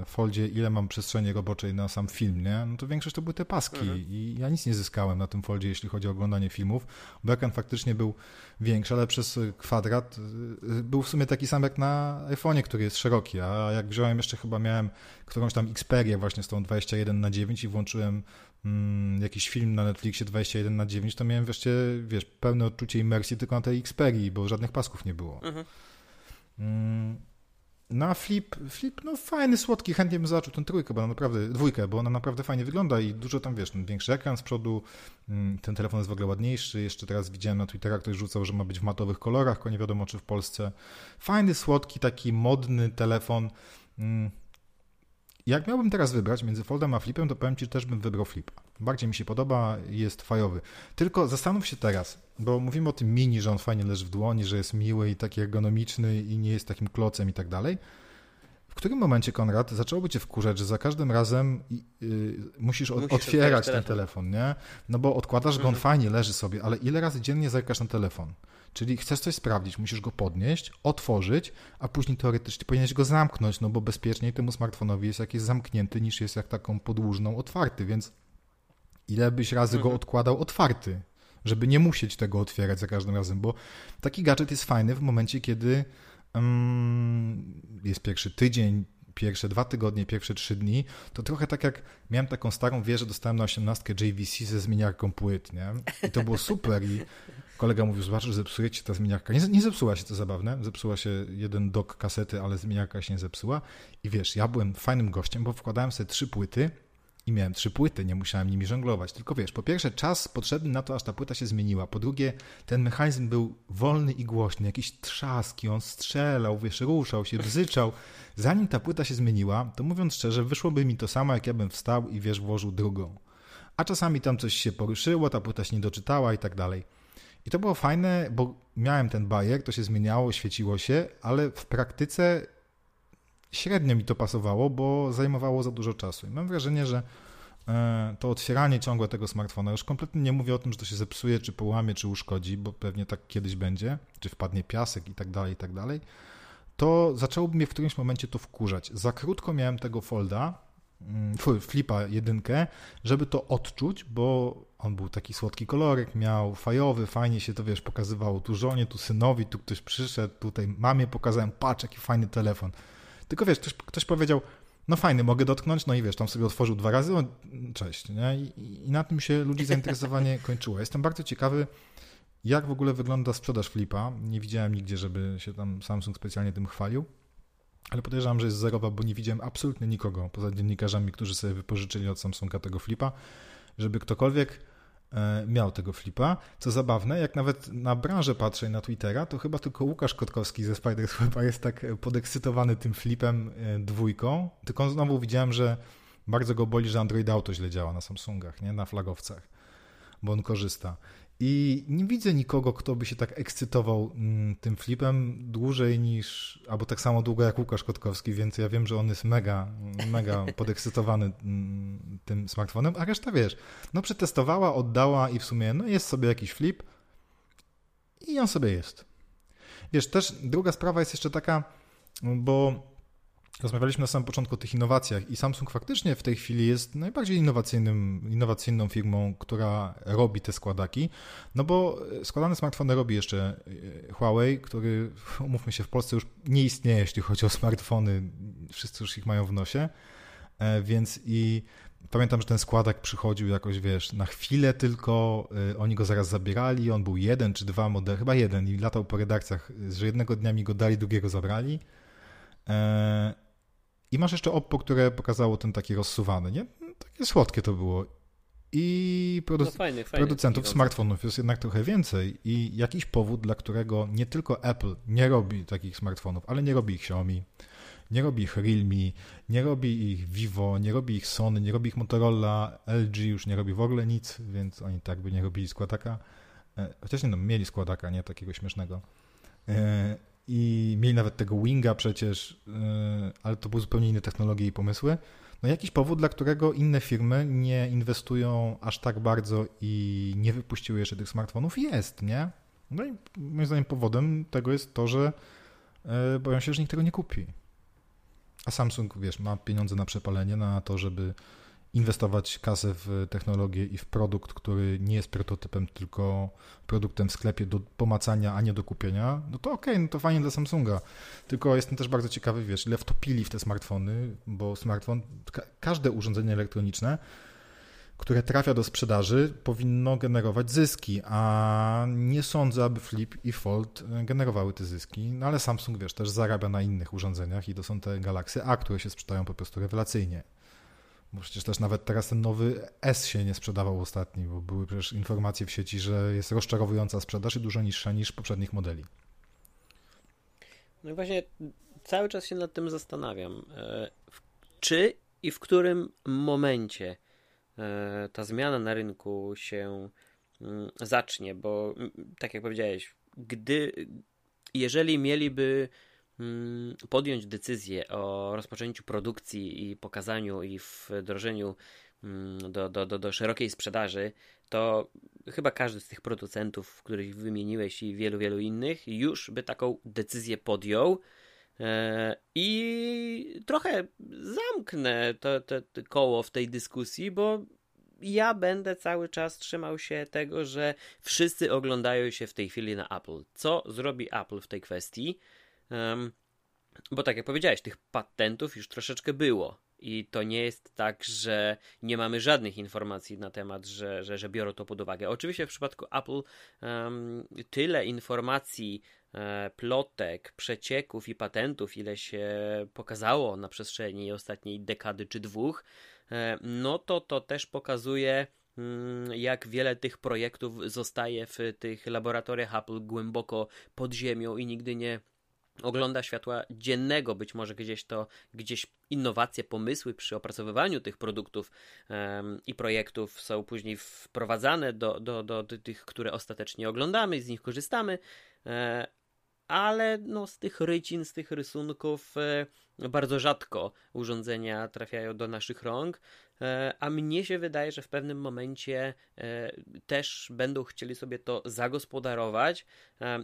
[SPEAKER 2] e, Foldzie, ile mam przestrzeni roboczej na sam film, nie? No to większość to były te paski mhm. i ja nic nie zyskałem na tym Foldzie, jeśli chodzi o oglądanie filmów, bo ekran faktycznie był większy, ale przez kwadrat e, był w sumie taki sam jak na iPhone'ie, który jest szeroki, a jak wziąłem jeszcze chyba miałem którąś tam Xperię właśnie z tą 21 na 9 i włączyłem mm, jakiś film na Netflixie 21 na 9, to miałem wreszcie, wiesz, pełne odczucie imersji tylko na tej Xperii, bo żadnych pasków nie było. Mhm. Mm, no a Flip, Flip, no fajny, słodki, chętnie bym zobaczył tę trójkę, bo ona naprawdę, dwójkę, bo ona naprawdę fajnie wygląda i dużo tam, wiesz, większy ekran z przodu, mm, ten telefon jest w ogóle ładniejszy, jeszcze teraz widziałem na Twitterach, ktoś rzucał, że ma być w matowych kolorach, tylko nie wiadomo czy w Polsce. Fajny, słodki, taki modny telefon, mm, jak miałbym teraz wybrać między Foldem a Flipem, to powiem Ci, że też bym wybrał Flipa. Bardziej mi się podoba, jest fajowy. Tylko zastanów się teraz, bo mówimy o tym mini, że on fajnie leży w dłoni, że jest miły i taki ergonomiczny i nie jest takim klocem i tak dalej. W którym momencie, Konrad, zaczęłoby cię wkurzać, że za każdym razem yy, musisz, musisz otwierać ten telefon. nie? No bo odkładasz go, on mhm. fajnie leży sobie, ale ile razy dziennie zerkasz na telefon? Czyli chcesz coś sprawdzić, musisz go podnieść, otworzyć, a później teoretycznie powinieneś go zamknąć, no bo bezpieczniej temu smartfonowi jest jak jest zamknięty, niż jest jak taką podłużną otwarty, więc ile byś razy mhm. go odkładał otwarty, żeby nie musieć tego otwierać za każdym razem, bo taki gadżet jest fajny w momencie, kiedy jest pierwszy tydzień, pierwsze dwa tygodnie, pierwsze trzy dni, to trochę tak jak miałem taką starą wieżę, dostałem na osiemnastkę JVC ze zmieniarką płyt, nie? I to było super i kolega mówił, zobacz, że zepsuje ci ta zmieniarka. Nie, nie zepsuła się, to zabawne, zepsuła się jeden dok kasety, ale zmieniarka się nie zepsuła i wiesz, ja byłem fajnym gościem, bo wkładałem sobie trzy płyty i miałem trzy płyty, nie musiałem nimi żonglować. Tylko wiesz, po pierwsze, czas potrzebny na to, aż ta płyta się zmieniła. Po drugie, ten mechanizm był wolny i głośny, jakieś trzaski, on strzelał, wiesz, ruszał się, bzyczał. Zanim ta płyta się zmieniła, to mówiąc szczerze, wyszłoby mi to samo, jak ja bym wstał i wiesz, włożył drugą. A czasami tam coś się poruszyło, ta płyta się nie doczytała i tak dalej. I to było fajne, bo miałem ten bajer, to się zmieniało, świeciło się, ale w praktyce średnio mi to pasowało, bo zajmowało za dużo czasu. I mam wrażenie, że e, to otwieranie ciągłe tego smartfona, już kompletnie nie mówię o tym, że to się zepsuje, czy połamie, czy uszkodzi, bo pewnie tak kiedyś będzie, czy wpadnie piasek i tak dalej, i tak dalej, to zaczęłoby mnie w którymś momencie to wkurzać. Za krótko miałem tego folda, mm, flipa jedynkę, żeby to odczuć, bo on był taki słodki kolorek, miał fajowy, fajnie się to, wiesz, pokazywało tu żonie, tu synowi, tu ktoś przyszedł, tutaj mamie pokazałem, patrz, jaki fajny telefon. Tylko wiesz, ktoś, ktoś powiedział, no fajny, mogę dotknąć, no i wiesz, tam sobie otworzył dwa razy, no, cześć, nie? I, I, na tym się ludzi zainteresowanie [LAUGHS] kończyło. Jestem bardzo ciekawy, jak w ogóle wygląda sprzedaż Flipa. Nie widziałem nigdzie, żeby się tam Samsung specjalnie tym chwalił, ale podejrzewam, że jest zerowa, bo nie widziałem absolutnie nikogo, poza dziennikarzami, którzy sobie wypożyczyli od Samsunga tego Flipa, żeby ktokolwiek miał tego flipa. Co zabawne, jak nawet na branżę patrzę na Twittera, to chyba tylko Łukasz Kotkowski ze Spider chyba jest tak podekscytowany tym flipem e, dwójką. Tylko znowu widziałem, że bardzo go boli, że Android Auto źle działa na Samsungach, nie? na flagowcach, bo on korzysta. I nie widzę nikogo, kto by się tak ekscytował mm, tym flipem dłużej niż, albo tak samo długo jak Łukasz Kotkowski, więc ja wiem, że on jest mega, mega [LAUGHS] podekscytowany mm, tym smartfonem, a reszta wiesz, no przetestowała, oddała i w sumie no jest sobie jakiś flip i on sobie jest. Wiesz, też druga sprawa jest jeszcze taka, bo Rozmawialiśmy na samym początku o tych innowacjach i Samsung faktycznie w tej chwili jest najbardziej innowacyjnym, innowacyjną firmą, która robi te składaki, no bo składane smartfony robi jeszcze e, Huawei, który, [LAUGHS] umówmy się, w Polsce już nie istnieje, jeśli chodzi o smartfony, wszyscy już ich mają w nosie, e, więc i pamiętam, że ten składak przychodził jakoś, wiesz, na chwilę tylko, e, oni go zaraz zabierali, on był jeden czy dwa modele, chyba jeden i latał po redakcjach, że jednego dnia mi go dali, drugiego zabrali. I masz jeszcze Oppo, które pokazało ten taki rozsuwany, nie? Takie słodkie to było. I produ no fajny, fajny, producentów smartfonów jest jednak trochę więcej i jakiś powód, dla którego nie tylko Apple nie robi takich smartfonów, ale nie robi ich Xiaomi, nie robi ich Realme, nie robi ich Vivo, nie robi ich Sony, nie robi ich Motorola, LG już nie robi w ogóle nic, więc oni tak by nie robili składaka. E, chociaż nie no, mieli składaka, nie takiego śmiesznego. I mieli nawet tego Winga przecież, ale to były zupełnie inne technologie i pomysły. No jakiś powód, dla którego inne firmy nie inwestują aż tak bardzo i nie wypuściły jeszcze tych smartfonów jest, nie? No i moim zdaniem powodem tego jest to, że boją się, że nikt tego nie kupi. A Samsung, wiesz, ma pieniądze na przepalenie, na to, żeby inwestować kasę w technologię i w produkt, który nie jest prototypem, tylko produktem w sklepie do pomacania, a nie do kupienia, no to okej, okay, no to fajnie dla Samsunga. Tylko jestem też bardzo ciekawy, wiesz, ile wtopili w te smartfony, bo smartfon, ka każde urządzenie elektroniczne, które trafia do sprzedaży, powinno generować zyski, a nie sądzę, aby Flip i Fold generowały te zyski. No ale Samsung, wiesz, też zarabia na innych urządzeniach i to są te Galaxy A, które się sprzedają po prostu rewelacyjnie. Bo przecież też nawet teraz ten nowy S się nie sprzedawał ostatni, bo były przecież informacje w sieci, że jest rozczarowująca sprzedaż i dużo niższa niż poprzednich modeli.
[SPEAKER 1] No i właśnie cały czas się nad tym zastanawiam. E, czy i w którym momencie e, ta zmiana na rynku się mm, zacznie, bo tak jak powiedziałeś, gdy jeżeli mieliby podjąć decyzję o rozpoczęciu produkcji i pokazaniu i wdrożeniu mm, do, do, do, do szerokiej sprzedaży, to chyba każdy z tych producentów, których wymieniłeś i wielu, wielu innych, już by taką decyzję podjął. E, I trochę zamknę to, to, to koło w tej dyskusji, bo ja będę cały czas trzymał się tego, że wszyscy oglądają się w tej chwili na Apple. Co zrobi Apple w tej kwestii? Bo tak jak powiedziałeś, tych patentów już troszeczkę było. I to nie jest tak, że nie mamy żadnych informacji na temat, że, że, że biorą to pod uwagę. Oczywiście w przypadku Apple um, tyle informacji, e, plotek, przecieków i patentów, ile się pokazało na przestrzeni ostatniej dekady czy dwóch, e, no to to też pokazuje, mm, jak wiele tych projektów zostaje w tych laboratoriach Apple głęboko pod ziemią i nigdy nie ogląda światła dziennego, być może gdzieś to, gdzieś innowacje, pomysły przy opracowywaniu tych produktów um, i projektów są później wprowadzane do, do, do, do, tych, które ostatecznie oglądamy i z nich korzystamy, e, ale no, z tych rycin, z tych rysunków e, bardzo rzadko urządzenia trafiają do naszych rąk, e, a mnie się wydaje, że w pewnym momencie e, też będą chcieli sobie to zagospodarować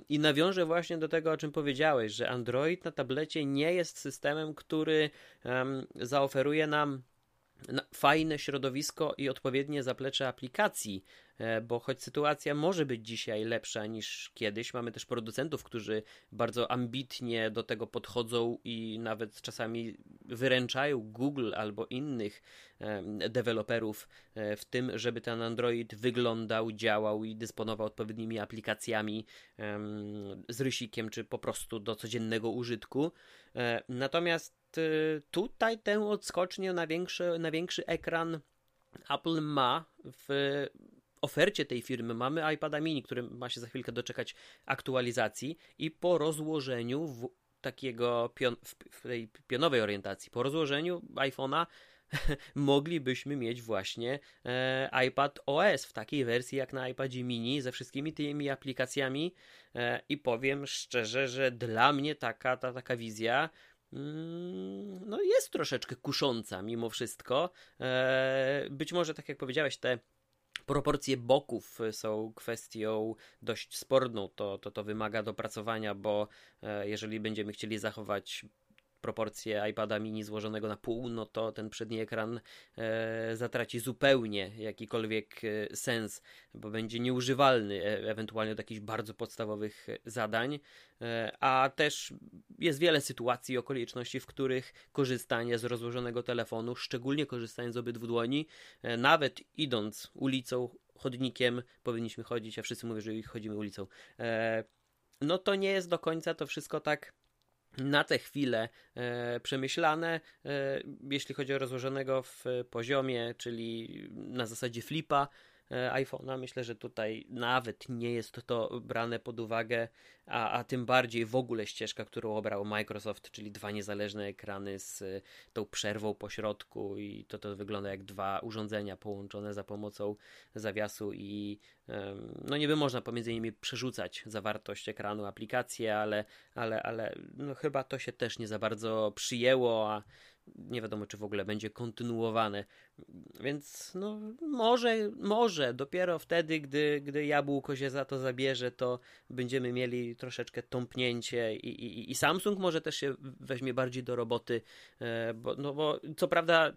[SPEAKER 1] i nawiążę właśnie do tego, o czym powiedziałeś, że Android na tablecie nie jest systemem, który zaoferuje nam fajne środowisko i odpowiednie zaplecze aplikacji, e, bo choć sytuacja może być dzisiaj lepsza niż kiedyś, mamy też producentów, którzy bardzo ambitnie do tego podchodzą i nawet czasami wyręczają Google albo innych deweloperów e, w tym, żeby ten Android wyglądał, działał i dysponował odpowiednimi aplikacjami z rysikiem, czy po prostu do codziennego użytku. E, natomiast tutaj tę odskocznię na większy, na większy ekran Apple ma w ofercie tej firmy. Mamy iPada mini, który ma się za chwilkę doczekać aktualizacji i po rozłożeniu w takiego pion, w tej pionowej orientacji, po rozłożeniu iPhone'a [LAUGHS] moglibyśmy mieć właśnie e, iPad OS w takiej wersji jak na iPadzie mini ze wszystkimi tymi aplikacjami e, i powiem szczerze, że dla mnie taka, ta, taka wizja Mm, no jest troszeczkę kusząca mimo wszystko. E, być może, tak jak powiedziałeś, te proporcje boków są kwestią dość sporną. To, to, to wymaga dopracowania, bo e, jeżeli będziemy chcieli zachować proporcje iPada mini złożonego na pół, no to ten przedni ekran e, zatraci zupełnie jakikolwiek e, sens, bo będzie nieużywalny e, ewentualnie do jakichś bardzo podstawowych zadań, e, a też jest wiele sytuacji i okoliczności, w których korzystanie z rozłożonego telefonu, szczególnie korzystając z obydwu dłoni, e, nawet idąc ulicą, chodnikiem, powinniśmy chodzić, a wszyscy mówią, że chodzimy ulicą, e, no to nie jest do końca to wszystko tak na tę chwilę e, przemyślane, e, jeśli chodzi o rozłożonego w poziomie, czyli na zasadzie flipa, iPhone'a. Myślę, że tutaj nawet nie jest to brane pod uwagę, a, a tym bardziej w ogóle ścieżka, którą obrał Microsoft, czyli dwa niezależne ekrany z e, tą przerwą po środku i to to wygląda jak dwa urządzenia połączone za pomocą zawiasu i no niby można pomiędzy nimi przerzucać zawartość ekranu, aplikacje, ale, ale, ale no chyba to się też nie za bardzo przyjęło, a nie wiadomo, czy w ogóle będzie kontynuowane. Więc no, może, może dopiero wtedy, gdy, gdy jabłko się za to zabierze, to będziemy mieli troszeczkę tąpnięcie i, i, i Samsung może też się weźmie bardziej do roboty, e, bo, no bo co prawda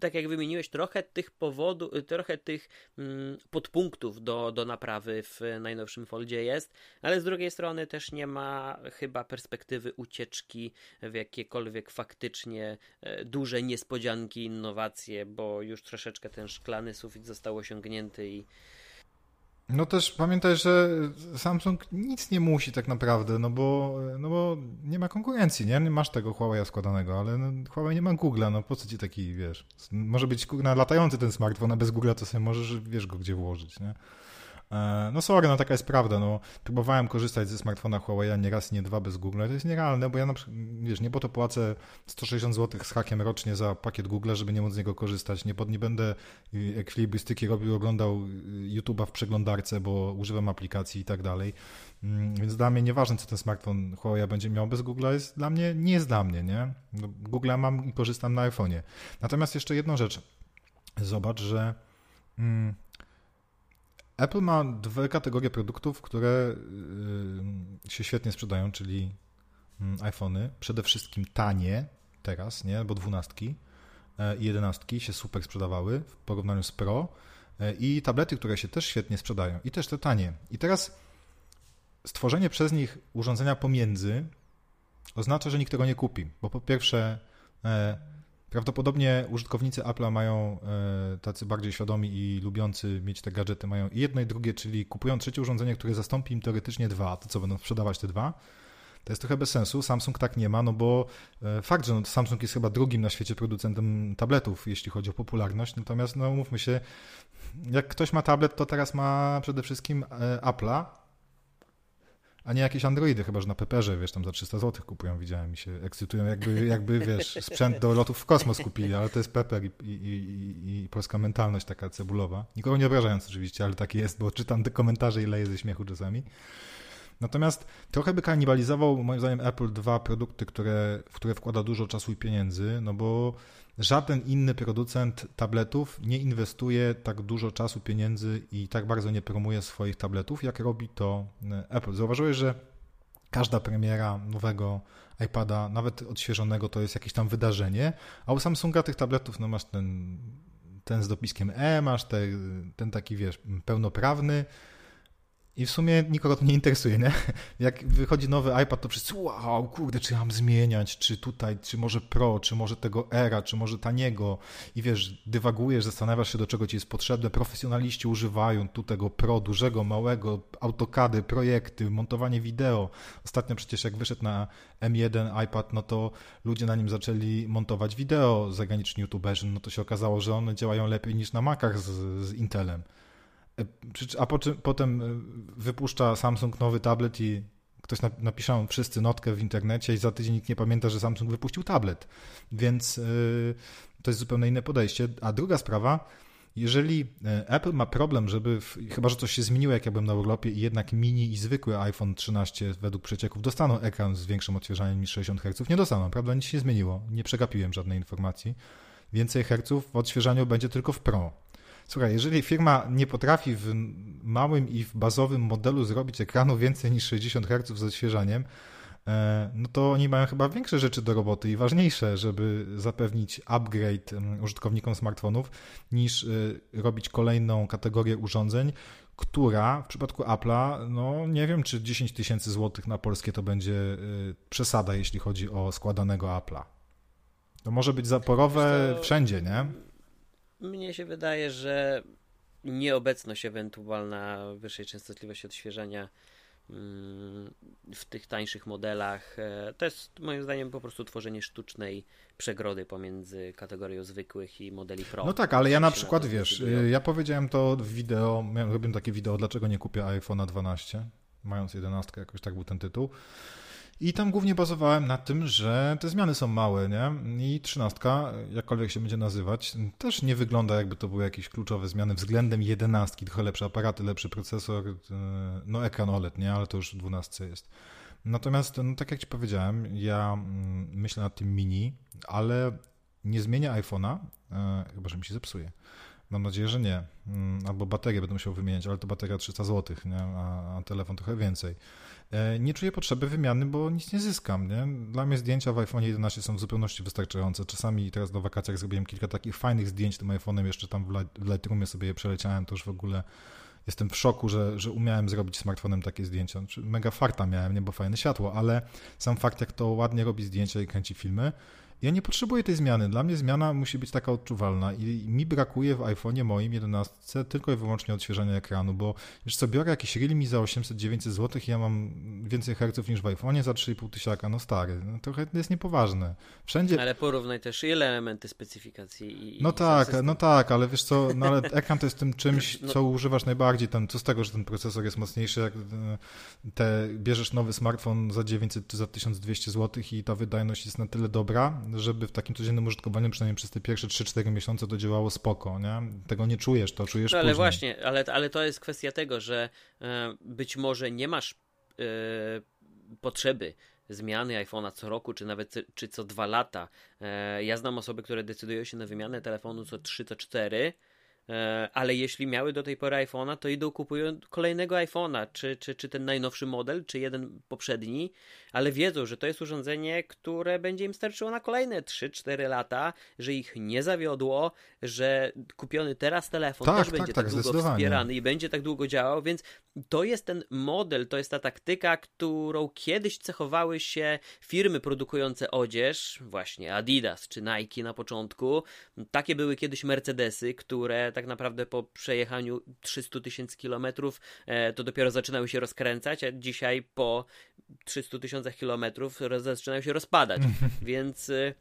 [SPEAKER 1] tak jak wymieniłeś, trochę tych powodów, trochę tych mm, podpunktów do, do naprawy w najnowszym Foldzie jest, ale z drugiej strony też nie ma chyba perspektywy ucieczki w jakiekolwiek faktycznie e, duże niespodzianki, innowacje, bo już troszeczkę ten szklany sufit został osiągnięty i
[SPEAKER 2] no też pamiętaj, że Samsung nic nie musi tak naprawdę, no bo, no bo nie ma konkurencji, nie? Nie masz tego Huawei składanego, ale no, Huawei nie ma Google'a, no po co ci taki, wiesz, może być kurna latający ten smartfon, a bez Google'a to sobie możesz, wiesz go gdzie włożyć, nie? E, no sorry, no taka jest prawda, no próbowałem korzystać ze smartfona Huawei nie raz, nie dwa bez Google, to jest nierealne, bo ja na przykład, wiesz, nie po to płacę 160 zł z hakiem rocznie za pakiet Google, żeby nie móc z niego korzystać, nie, pod, nie będę ekwilibrystyki robił, oglądał y, YouTube'a w przeglądarce, bo używam aplikacji i tak dalej, mm, więc dla mnie nieważne, co ten smartfon Huawei będzie miał bez Google, jest dla mnie, nie jest dla mnie, nie? No, Google mam i korzystam na iPhone'ie. Natomiast jeszcze jedną rzecz, zobacz, że mm, Apple ma dwie kategorie produktów, które y, się świetnie sprzedają, czyli mm, iPhony. Przede wszystkim tanie teraz, nie? Bo dwunastki e, i jedenastki się super sprzedawały w porównaniu z Pro e, i tablety, które się też świetnie sprzedają i też te tanie. I teraz stworzenie przez nich urządzenia pomiędzy oznacza, że nikt tego nie kupi, bo po pierwsze e, Prawdopodobnie użytkownicy Apple'a mają e, tacy bardziej świadomi i lubiący mieć te gadżety, mają i jedno i drugie, czyli kupują trzecie urządzenie, które zastąpi im teoretycznie dwa, to co będą sprzedawać te dwa. To jest trochę bez sensu. Samsung tak nie ma, no bo e, fakt, że Samsung jest chyba drugim na świecie producentem tabletów, jeśli chodzi o popularność. Natomiast, no mówmy się, jak ktoś ma tablet, to teraz ma przede wszystkim e, Apple'a, a nie jakieś Androidy, chyba że na Peperze, wiesz, tam za 300 zł kupują, widziałem i się ekscytują, jakby, jakby wiesz, sprzęt do lotów w kosmos kupili, ale to jest Pepper i, i, i, i polska mentalność taka cebulowa. Nikogo nie obrażając oczywiście, ale tak jest, bo czytam te komentarze i leję ze śmiechu czasami. Natomiast trochę by kanibalizował, moim zdaniem, Apple dwa produkty, które, w które wkłada dużo czasu i pieniędzy, no bo żaden inny producent tabletów nie inwestuje tak dużo czasu, pieniędzy i tak bardzo nie promuje swoich tabletów, jak robi to e, Apple. Zauważyłeś, że każda premiera nowego iPada, nawet odświeżonego, to jest jakieś tam wydarzenie, a u Samsunga tych tabletów, no masz ten, ten z dopiskiem E, masz te, ten taki, wiesz, pełnoprawny, i w sumie nikogo to nie interesuje, nie? [LAUGHS] Jak wychodzi nowy iPad, to wszyscy, wow, kurde, czy mam zmieniać, czy tutaj, czy może Pro, czy może tego Era, czy może taniego. I wiesz, dywagujesz, zastanawiasz się, do czego ci jest potrzebne. Profesjonaliści używają tu tego Pro, dużego, małego, autokady, projekty, montowanie wideo. Ostatnio przecież jak wyszedł na M1 iPad, no to ludzie na nim zaczęli montować wideo, zagraniczni youtuberzy, no to się okazało, że one działają lepiej niż na Macach z, z Intelem. A po, potem e, wypuszcza Samsung nowy tablet i ktoś napisze wszyscy notkę w internecie i za tydzień nikt nie pamięta, że Samsung wypuścił tablet. Więc yy, to jest zupełnie inne podejście. A druga sprawa, jeżeli e, Apple ma problem, żeby, w, chyba że coś się zmieniło, jak ja byłem na urlopie i jednak mini i zwykły iPhone 13 według przecieków dostaną ekran z większym odświeżaniem niż 60 Hz, nie dostaną, prawda? Nic się nie zmieniło. Nie przegapiłem żadnej informacji. Więcej herców w odświeżaniu będzie tylko w Pro. Słuchaj, jeżeli firma nie potrafi w małym i w bazowym modelu zrobić ekranu więcej niż 60 Hz z odświeżaniem, e, no to oni mają chyba większe rzeczy do roboty i ważniejsze, żeby zapewnić upgrade użytkownikom smartfonów, niż e, robić kolejną kategorię urządzeń, która w przypadku Apple'a, no nie wiem, czy 10 tysięcy złotych na polskie to będzie e, przesada, jeśli chodzi o składanego Apple'a. To może być zaporowe wszędzie, nie?
[SPEAKER 1] Mnie się wydaje, że nieobecność ewentualna wyższej częstotliwości odświeżania mm, w tych tańszych modelach. E, to jest moim zdaniem po prostu tworzenie sztucznej przegrody pomiędzy kategorią zwykłych i modeli Pro.
[SPEAKER 2] No tak, ale ja na przykład, na wiesz, ja powiedziałem to w wideo, miałem, robiłem takie wideo, dlaczego nie kupię iPhone'a 12, mając 11, jakoś tak był ten tytuł. I tam głównie bazowałem na tym, że te zmiany są małe, nie? I trzynastka, jakkolwiek się będzie nazywać, też nie wygląda jakby to były jakieś kluczowe zmiany względem jedenastki, trochę lepsze aparaty, lepszy procesor, e, no ekran OLED, nie? Ale to już w dwunastce jest. Natomiast, no, tak jak Ci powiedziałem, ja mm, myślę nad tym mini, ale nie zmienię iPhone'a, e, chyba że mi się zepsuje. Mam nadzieję, że nie. Mm, albo baterię będę musiał wymieniać, ale to bateria 300 zł, nie? A, a telefon trochę więcej. E, nie czuję potrzeby wymiany, bo nic nie zyskam. Nie? Dla mnie zdjęcia w iPhone 11 są w zupełności wystarczające. Czasami teraz do wakacjach zrobiłem kilka takich fajnych zdjęć tym iPhone'em, jeszcze tam w Lightroomie sobie je przeleciałem, to już w ogóle jestem w szoku, że, że umiałem zrobić smartfonem takie zdjęcia. Znaczy, mega farta miałem, nie, bo fajne światło, ale sam fakt, jak to ładnie robi zdjęcia i kręci filmy, ja nie potrzebuję tej zmiany. Dla mnie zmiana musi być taka odczuwalna i mi brakuje w iPhone'ie moim 11 tylko i wyłącznie odświeżania ekranu, bo już co biorę jakiś Realme za 800-900 zł i ja mam więcej herców niż w iPhone'ie za 3,5 tysiaka. No stary, no trochę jest niepoważne. Wszędzie...
[SPEAKER 1] Ale porównaj też ile elementy specyfikacji.
[SPEAKER 2] I, no tak, no tak, ale wiesz co, no ale [LAUGHS] ekran to jest tym czymś, no... co używasz najbardziej. Ten, co z tego, że ten procesor jest mocniejszy, jak e, te, bierzesz nowy smartfon za 900 czy za 1200 zł i ta wydajność jest na tyle dobra, żeby w takim codziennym użytkowaniu przynajmniej przez te pierwsze 3-4 miesiące to działało spoko, nie? Tego nie czujesz, to czujesz no,
[SPEAKER 1] ale
[SPEAKER 2] później.
[SPEAKER 1] właśnie, ale, ale to jest kwestia tego, że e, być może nie masz e, potrzeby zmiany iPhone'a co roku, czy nawet czy co dwa lata. E, ja znam osoby, które decydują się na wymianę telefonu co 3, co 4 E, ale jeśli miały do tej pory iPhone'a, to idą kupują kolejnego iPhone'a, czy, czy, czy ten najnowszy model, czy jeden poprzedni, ale wiedzą, że to jest urządzenie, które będzie im starczyło na kolejne 3-4 lata, że ich nie zawiodło, że kupiony teraz telefon tak, też tak, będzie tak, tak długo wspierany i będzie tak długo działał, więc to jest ten model, to jest ta taktyka, którą kiedyś cechowały się firmy produkujące odzież, właśnie Adidas czy Nike na początku. Takie były kiedyś Mercedesy, które tak naprawdę po przejechaniu 300 tysięcy kilometrów e, to dopiero zaczynały się rozkręcać, a dzisiaj po 300 tysiącach kilometrów zaczynają się rozpadać. Więc e,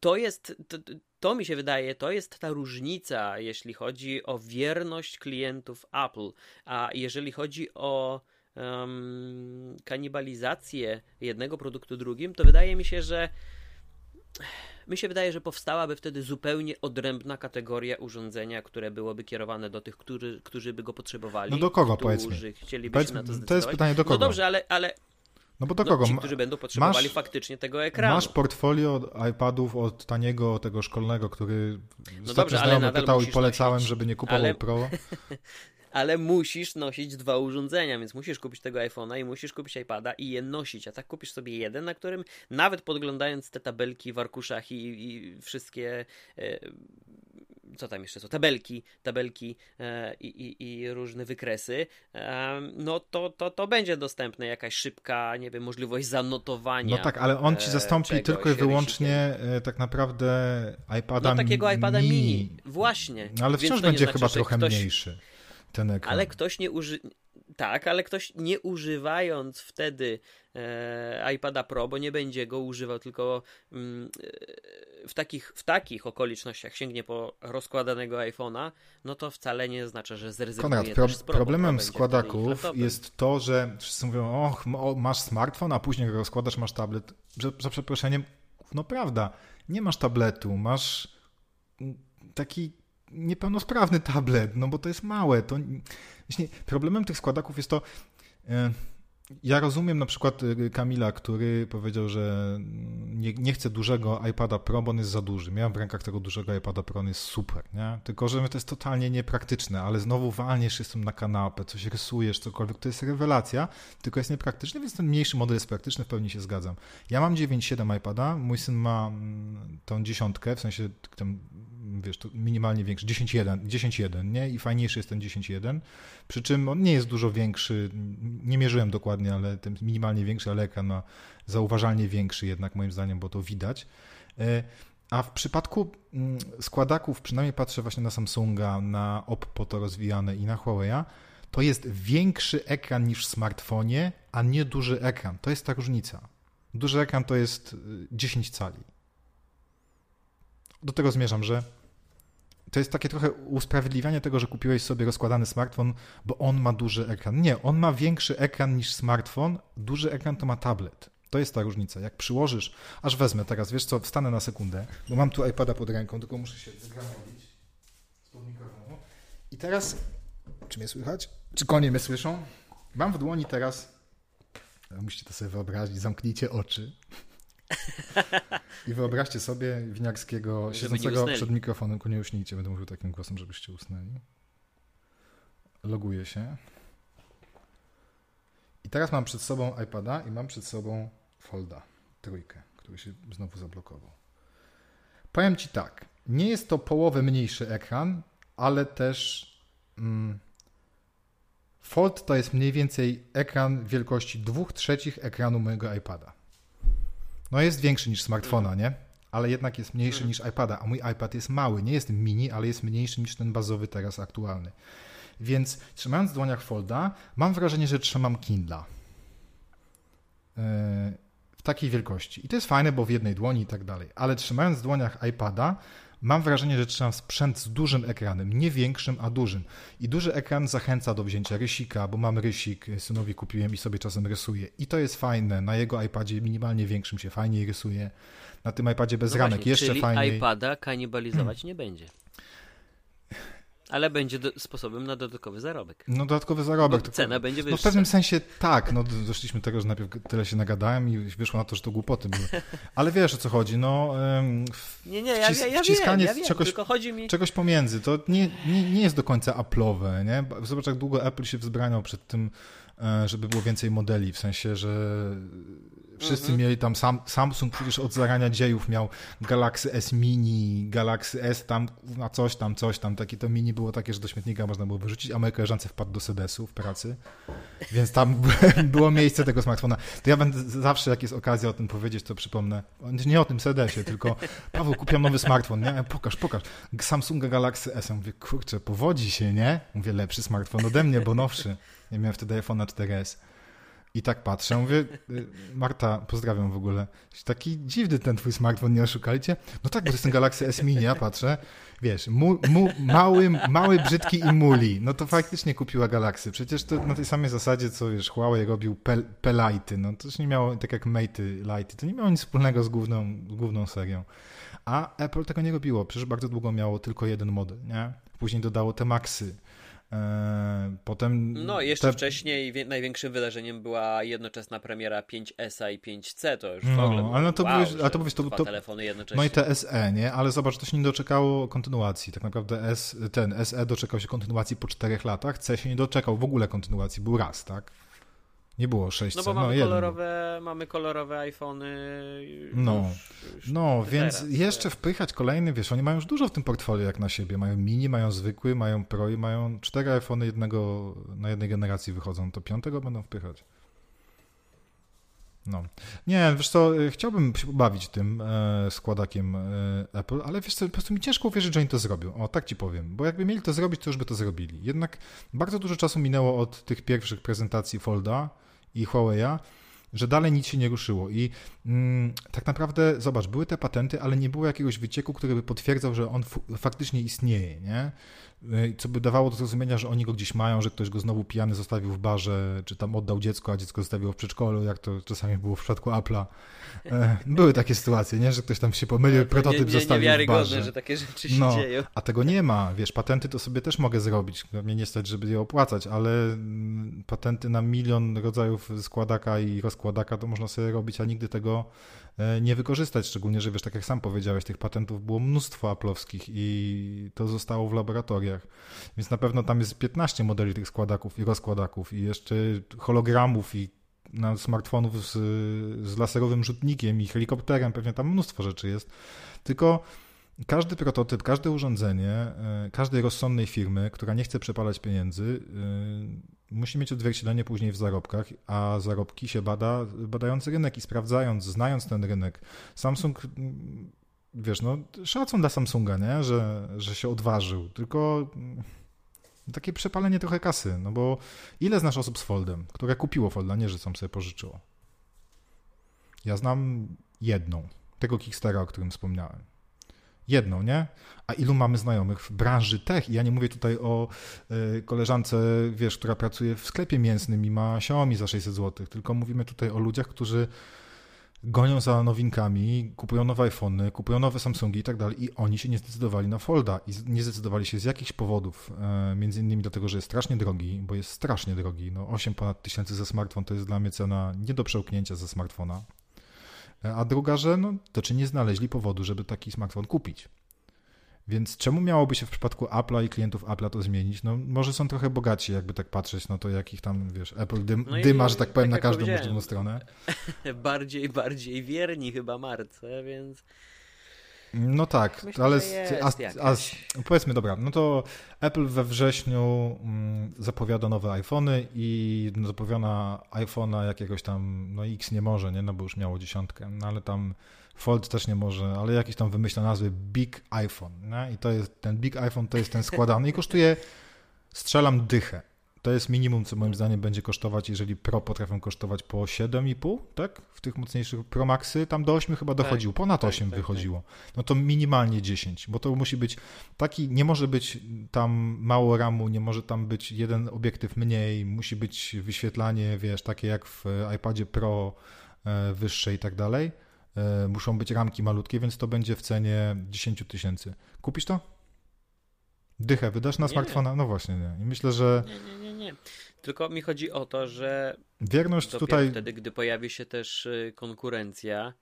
[SPEAKER 1] to jest, to, to, mi się wydaje, to jest ta różnica, jeśli chodzi o wierność klientów Apple, a jeżeli chodzi o um, kanibalizację jednego produktu drugim, to wydaje mi się, że mi się wydaje, że powstałaby wtedy zupełnie odrębna kategoria urządzenia, które byłoby kierowane do tych, którzy, którzy by go potrzebowali.
[SPEAKER 2] No do kogo, powiedzmy?
[SPEAKER 1] Chcieliby Powiedz, się na to
[SPEAKER 2] To jest pytanie do kogo?
[SPEAKER 1] No dobrze, ale, ale
[SPEAKER 2] no bo do no, kogo?
[SPEAKER 1] Ci, którzy będą potrzebowali masz, faktycznie tego ekranu.
[SPEAKER 2] Masz portfolio iPadów od taniego, tego szkolnego, który no dobrze, ale nadal pytał i polecałem, nosić, żeby nie kupował ale... Pro. [LAUGHS]
[SPEAKER 1] ale musisz nosić dwa urządzenia, więc musisz kupić tego iPhone'a i musisz kupić iPada i je nosić, a tak kupisz sobie jeden, na którym nawet podglądając te tabelki w arkuszach i, i wszystkie e, co tam jeszcze są, tabelki, tabelki e, i, i, i, różne wykresy, e, no to, to, to będzie dostępne jakaś szybka, nie wiem, możliwość zanotowania.
[SPEAKER 2] No tak, ale on ci zastąpi tylko i wyłącznie e, tak naprawdę iPada
[SPEAKER 1] No takiego iPada mini, mini. właśnie.
[SPEAKER 2] Ale wciąż będzie znaczy, chyba trochę ktoś... mniejszy ten ekran.
[SPEAKER 1] Ale ktoś nie uży... Tak, ale ktoś nie używając wtedy e, iPada Pro, bo nie będzie go używał, tylko mm, e, w, takich, w takich okolicznościach sięgnie po rozkładanego iPhone'a, no to wcale nie znaczy, że zrezygnuje
[SPEAKER 2] Konrad, pro, Pro, Problemem składaków jest to, że wszyscy mówią, och, masz smartfon, a później go rozkładasz, masz tablet. Że, za przeproszeniem, no prawda, nie masz tabletu, masz taki niepełnosprawny tablet, no bo to jest małe. To, właśnie problemem tych składaków jest to, e, ja rozumiem na przykład y, Kamila, który powiedział, że nie, nie, chce dużego iPada Pro, bo on jest za duży. Miałem w rękach tego dużego iPada Pro, on jest super, nie? Tylko, że to jest totalnie niepraktyczne, ale znowu walniesz jestem na kanapę, coś rysujesz, cokolwiek, to jest rewelacja, tylko jest niepraktyczny, więc ten mniejszy model jest praktyczny, w pełni się zgadzam. Ja mam 9.7 iPada, mój syn ma mm, tą dziesiątkę, w sensie tam wiesz, to minimalnie większy, 10.1, 10.1, nie? I fajniejszy jest ten 10.1, przy czym on nie jest dużo większy, nie mierzyłem dokładnie, ale ten minimalnie większy, ale ekran ma zauważalnie większy jednak moim zdaniem, bo to widać. E, a w przypadku mm, składaków, przynajmniej patrzę właśnie na Samsunga, na Oppo to rozwijane i na Huawei'a, to jest większy ekran niż w smartfonie, a nie duży ekran. To jest ta różnica. Duży ekran to jest 10 y, cali. Do tego zmierzam, że to jest takie trochę usprawiedliwianie tego, że kupiłeś sobie rozkładany smartfon, bo on ma duży ekran. Nie, on ma większy ekran niż smartfon. Duży ekran to ma tablet. To jest ta różnica. Jak przyłożysz, aż wezmę teraz, wiesz co, wstanę na sekundę, bo mam tu iPada pod ręką, tylko muszę się zgramowić mikrofonu. I teraz, czy mnie słychać? Czy konie mnie słyszą? Mam w dłoni teraz, musicie to sobie wyobrazić, zamknijcie oczy. [LAUGHS] I wyobraźcie sobie winiarskiego siedzącego przed mikrofonem, ku nie uśnijcie, będę mówił takim głosem, żebyście usnęli. Loguję się. I teraz mam przed sobą iPada i mam przed sobą Folda, trójkę, który się znowu zablokował. Powiem Ci tak, nie jest to połowę mniejszy ekran, ale też mm, Fold to jest mniej więcej ekran wielkości 2 trzecich ekranu mojego iPada. No jest większy niż smartfona, nie? Ale jednak jest mniejszy mhm. niż iPada, a mój iPad jest mały, nie jest mini, ale jest mniejszy niż ten bazowy teraz aktualny. Więc trzymając w dłoniach Folda, mam wrażenie, że trzymam Kindla. Yy, w takiej wielkości. I to jest fajne, bo w jednej dłoni i tak dalej. Ale trzymając w dłoniach iPada, mam wrażenie, że trzymam sprzęt z dużym ekranem. Nie większym, a dużym. I duży ekran zachęca do wzięcia rysika, bo mam rysik, synowi kupiłem i sobie czasem rysuję. I to jest fajne. Na jego iPadzie minimalnie większym się fajniej rysuje. Na tym iPadzie bez no ramek właśnie, jeszcze
[SPEAKER 1] czyli
[SPEAKER 2] fajniej.
[SPEAKER 1] iPada kanibalizować nie będzie. Ale będzie do, sposobem na dodatkowy zarobek.
[SPEAKER 2] No dodatkowy zarobek.
[SPEAKER 1] Bo cena będzie wyższa.
[SPEAKER 2] No w pewnym sensie tak. No doszliśmy do tego, że najpierw tyle się nagadałem i wyszło na to, że to głupoty były. [LAUGHS] Ale wiesz o co chodzi. No,
[SPEAKER 1] w, nie, nie, ja, ja, ja wiem, ja wiem, czegoś, tylko chodzi mi...
[SPEAKER 2] czegoś pomiędzy. To nie, nie, nie jest do końca Apple'owe. Nie? Zobacz jak długo Apple się wzbraniał przed tym, e, żeby było więcej modeli. W sensie, że Wszyscy mhm. mieli tam, sam, Samsung przecież od zarania dziejów miał Galaxy S Mini, Galaxy S tam, na coś tam, coś tam. Takie to mini było takie, że do śmietnika można było wyrzucić, a moje koleżance wpadł do sedesu w pracy, więc tam [LAUGHS] było miejsce tego smartfona. To ja będę zawsze, jak jest okazja o tym powiedzieć, to przypomnę. Nie o tym sedesie, tylko Paweł, kupiłem nowy smartfon, nie? Pokaż, pokaż. Samsunga Galaxy S. Ja mówię, kurczę, powodzi się, nie? Mówię, lepszy smartfon ode mnie, bo nowszy. Nie miałem wtedy iPhone'a 4S. I tak patrzę, mówię, y, Marta, pozdrawiam w ogóle. Taki dziwny ten twój smartfon, nie oszukaliście? No tak, bo to jest ten Galaxy S Mini, ja patrzę. Wiesz, mu, mu, mały, mały, brzydki i muli. No to faktycznie kupiła Galaxy. Przecież to na tej samej zasadzie, co wiesz, Huawei robił P-Lighty. No to też nie miało, tak jak Mate Lighty, to nie miało nic wspólnego z główną, główną serią. A Apple tego nie robiło. Przecież bardzo długo miało tylko jeden model, nie? Później dodało te Maxy potem.
[SPEAKER 1] No, jeszcze te... wcześniej największym wydarzeniem była jednoczesna premiera 5S i 5C. To już w no, ogóle. Ale no to wow, ale to byłeś to, to, telefony jednocześnie.
[SPEAKER 2] No i te SE, nie? Ale zobacz, to się nie doczekało kontynuacji. Tak naprawdę S, ten SE doczekał się kontynuacji po czterech latach, C się nie doczekał w ogóle kontynuacji, był raz, tak? Nie było 6
[SPEAKER 1] No bo mamy, no, kolorowe, mamy kolorowe iPhony.
[SPEAKER 2] No, już, już no więc teraz, jeszcze wpychać kolejny, wiesz, oni mają już dużo w tym portfolio jak na siebie. Mają mini, mają zwykły, mają pro i mają cztery iPhony jednego, na jednej generacji wychodzą. To piątego będą wpychać. No. Nie, wiesz co, y, chciałbym się pobawić tym e, składakiem e, Apple, ale wiesz co, po prostu mi ciężko uwierzyć, że oni to zrobią. O, tak ci powiem. Bo jakby mieli to zrobić, to już by to zrobili. Jednak bardzo dużo czasu minęło od tych pierwszych prezentacji Folda i Huawei'a, że dalej nic się nie ruszyło. I mm, tak naprawdę, zobacz, były te patenty, ale nie było jakiegoś wycieku, który by potwierdzał, że on faktycznie istnieje, nie? Y, co by dawało do zrozumienia, że oni go gdzieś mają, że ktoś go znowu pijany zostawił w barze, czy tam oddał dziecko, a dziecko zostawiło w przedszkolu, jak to czasami było w przypadku Apple'a. E, były takie sytuacje, nie? że ktoś tam się pomylił, no, prototyp nie, nie, zostawił w barze.
[SPEAKER 1] że takie rzeczy się no, dzieją.
[SPEAKER 2] A tego nie ma, wiesz, patenty to sobie też mogę zrobić, mnie nie stać, żeby je opłacać, ale mm, patenty na milion rodzajów składaka i rozkładaka to można sobie robić, a nigdy tego E, nie wykorzystać, szczególnie, że wiesz, tak jak sam powiedziałeś, tych patentów było mnóstwo aplowskich i to zostało w laboratoriach. Więc na pewno tam jest 15 modeli tych składaków i rozkładaków i jeszcze hologramów i na smartfonów z, z laserowym rzutnikiem i helikopterem, pewnie tam mnóstwo rzeczy jest. Tylko każdy prototyp, każde urządzenie, e, każdej rozsądnej firmy, która nie chce przepalać pieniędzy, e, musi mieć odzwierciedlenie później w zarobkach, a zarobki się bada, badając rynek i sprawdzając, znając ten rynek. Samsung, wiesz, no szacun dla Samsunga, nie? Że, że się odważył, tylko Takie przepalenie trochę kasy, no bo ile znasz osób z Foldem, które kupiło Folda, nie, że sam sobie pożyczyło? Ja znam jedną, tego Kickstara, o którym wspomniałem. Jedną, nie? A ilu mamy znajomych w branży tech? I ja nie mówię tutaj o y, koleżance, wiesz, która pracuje w sklepie mięsnym i ma Xiaomi za 600 zł, tylko mówimy tutaj o ludziach, którzy gonią za nowinkami, kupują nowe iPhony, kupują nowe Samsungi i tak dalej i oni się nie zdecydowali na Folda i nie zdecydowali się z jakichś powodów, e, między innymi dlatego, że jest strasznie drogi, bo jest strasznie drogi, no 8 ponad tysięcy za smartfon to jest dla mnie cena nie do przełknięcia za smartfona, e, a druga, że no, to czy nie znaleźli powodu, żeby taki smartfon kupić. Więc czemu miałoby się w przypadku Apple'a i klientów Apple'a to zmienić? No może są trochę bogaci, jakby tak patrzeć, no to jakich tam, wiesz, Apple dym, no dyma, że tak powiem, tak na każdą możliwą stronę. [LAUGHS]
[SPEAKER 1] bardziej, bardziej wierni chyba marce, więc...
[SPEAKER 2] No tak,
[SPEAKER 1] Myślę,
[SPEAKER 2] ale
[SPEAKER 1] a, a,
[SPEAKER 2] powiedzmy, dobra, no to Apple we wrześniu mm, zapowiada nowe iPhony i zapowiada iPhone'a jakiegoś tam, no X nie może, nie, no bo już miało dziesiątkę, no ale tam Fold też nie może, ale jakiś tam wymyśla nazwy Big iPhone. Nie? I to jest ten Big iPhone to jest ten składany i kosztuje, strzelam dychę. To jest minimum, co moim zdaniem będzie kosztować, jeżeli Pro potrafią kosztować po 7,5, tak? W tych mocniejszych Pro Maxy tam do 8 chyba dochodziło, tak, ponad 8 tak, tak, wychodziło. No to minimalnie 10, bo to musi być taki, nie może być tam mało ramu, nie może tam być jeden obiektyw mniej, musi być wyświetlanie, wiesz, takie jak w iPadzie Pro e, wyższe i tak dalej. E, muszą być ramki malutkie, więc to będzie w cenie 10 tysięcy. Kupisz to? Dychę wydasz na nie. smartfona? No właśnie, nie. I myślę, że.
[SPEAKER 1] Nie, nie, nie, nie. Tylko mi chodzi o to, że.
[SPEAKER 2] Wierność tutaj.
[SPEAKER 1] Wtedy, gdy pojawi się też y, konkurencja,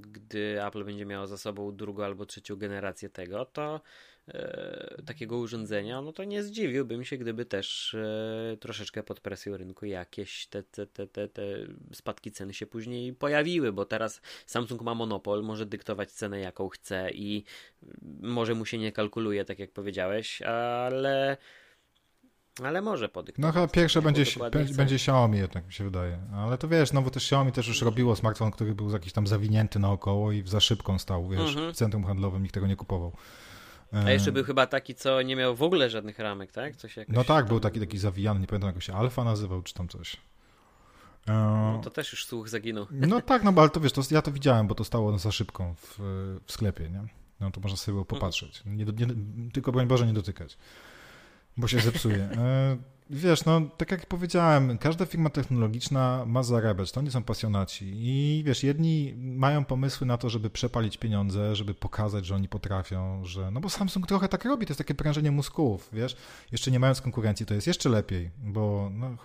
[SPEAKER 1] gdy Apple będzie miało za sobą drugą albo trzecią generację tego, to e, takiego urządzenia, no to nie zdziwiłbym się, gdyby też e, troszeczkę pod presją rynku jakieś te, te, te, te, te spadki ceny się później pojawiły, bo teraz Samsung ma monopol, może dyktować cenę jaką chce i może mu się nie kalkuluje, tak jak powiedziałeś, ale ale może podyktować.
[SPEAKER 2] No chyba pierwsze będzie, będzie Xiaomi jednak mi się wydaje. Ale to wiesz, no bo też Xiaomi też już robiło smartfon, który był jakiś tam zawinięty naokoło i za szybką stał, wiesz, mhm. w centrum handlowym nikt tego nie kupował.
[SPEAKER 1] A jeszcze był chyba taki, co nie miał w ogóle żadnych ramek, tak? Coś
[SPEAKER 2] jakoś no tak, był taki taki zawijany, nie pamiętam jak się Alfa nazywał, czy tam coś.
[SPEAKER 1] E, no to też już słuch zaginął. [LAUGHS]
[SPEAKER 2] No tak, no ale to wiesz, to, ja to widziałem, bo to stało za szybką w, w sklepie, nie? No to można sobie było mhm. popatrzeć. Nie, nie, tylko broń Boże nie dotykać bo się zepsuje. E, wiesz, no tak jak powiedziałem, każda firma technologiczna ma zarabiać, to nie są pasjonaci. I wiesz, jedni mają pomysły na to, żeby przepalić pieniądze, żeby pokazać, że oni potrafią, że. No bo Samsung trochę tak robi, to jest takie prężenie mózgów, wiesz. Jeszcze nie mając konkurencji, to jest jeszcze lepiej, bo. No,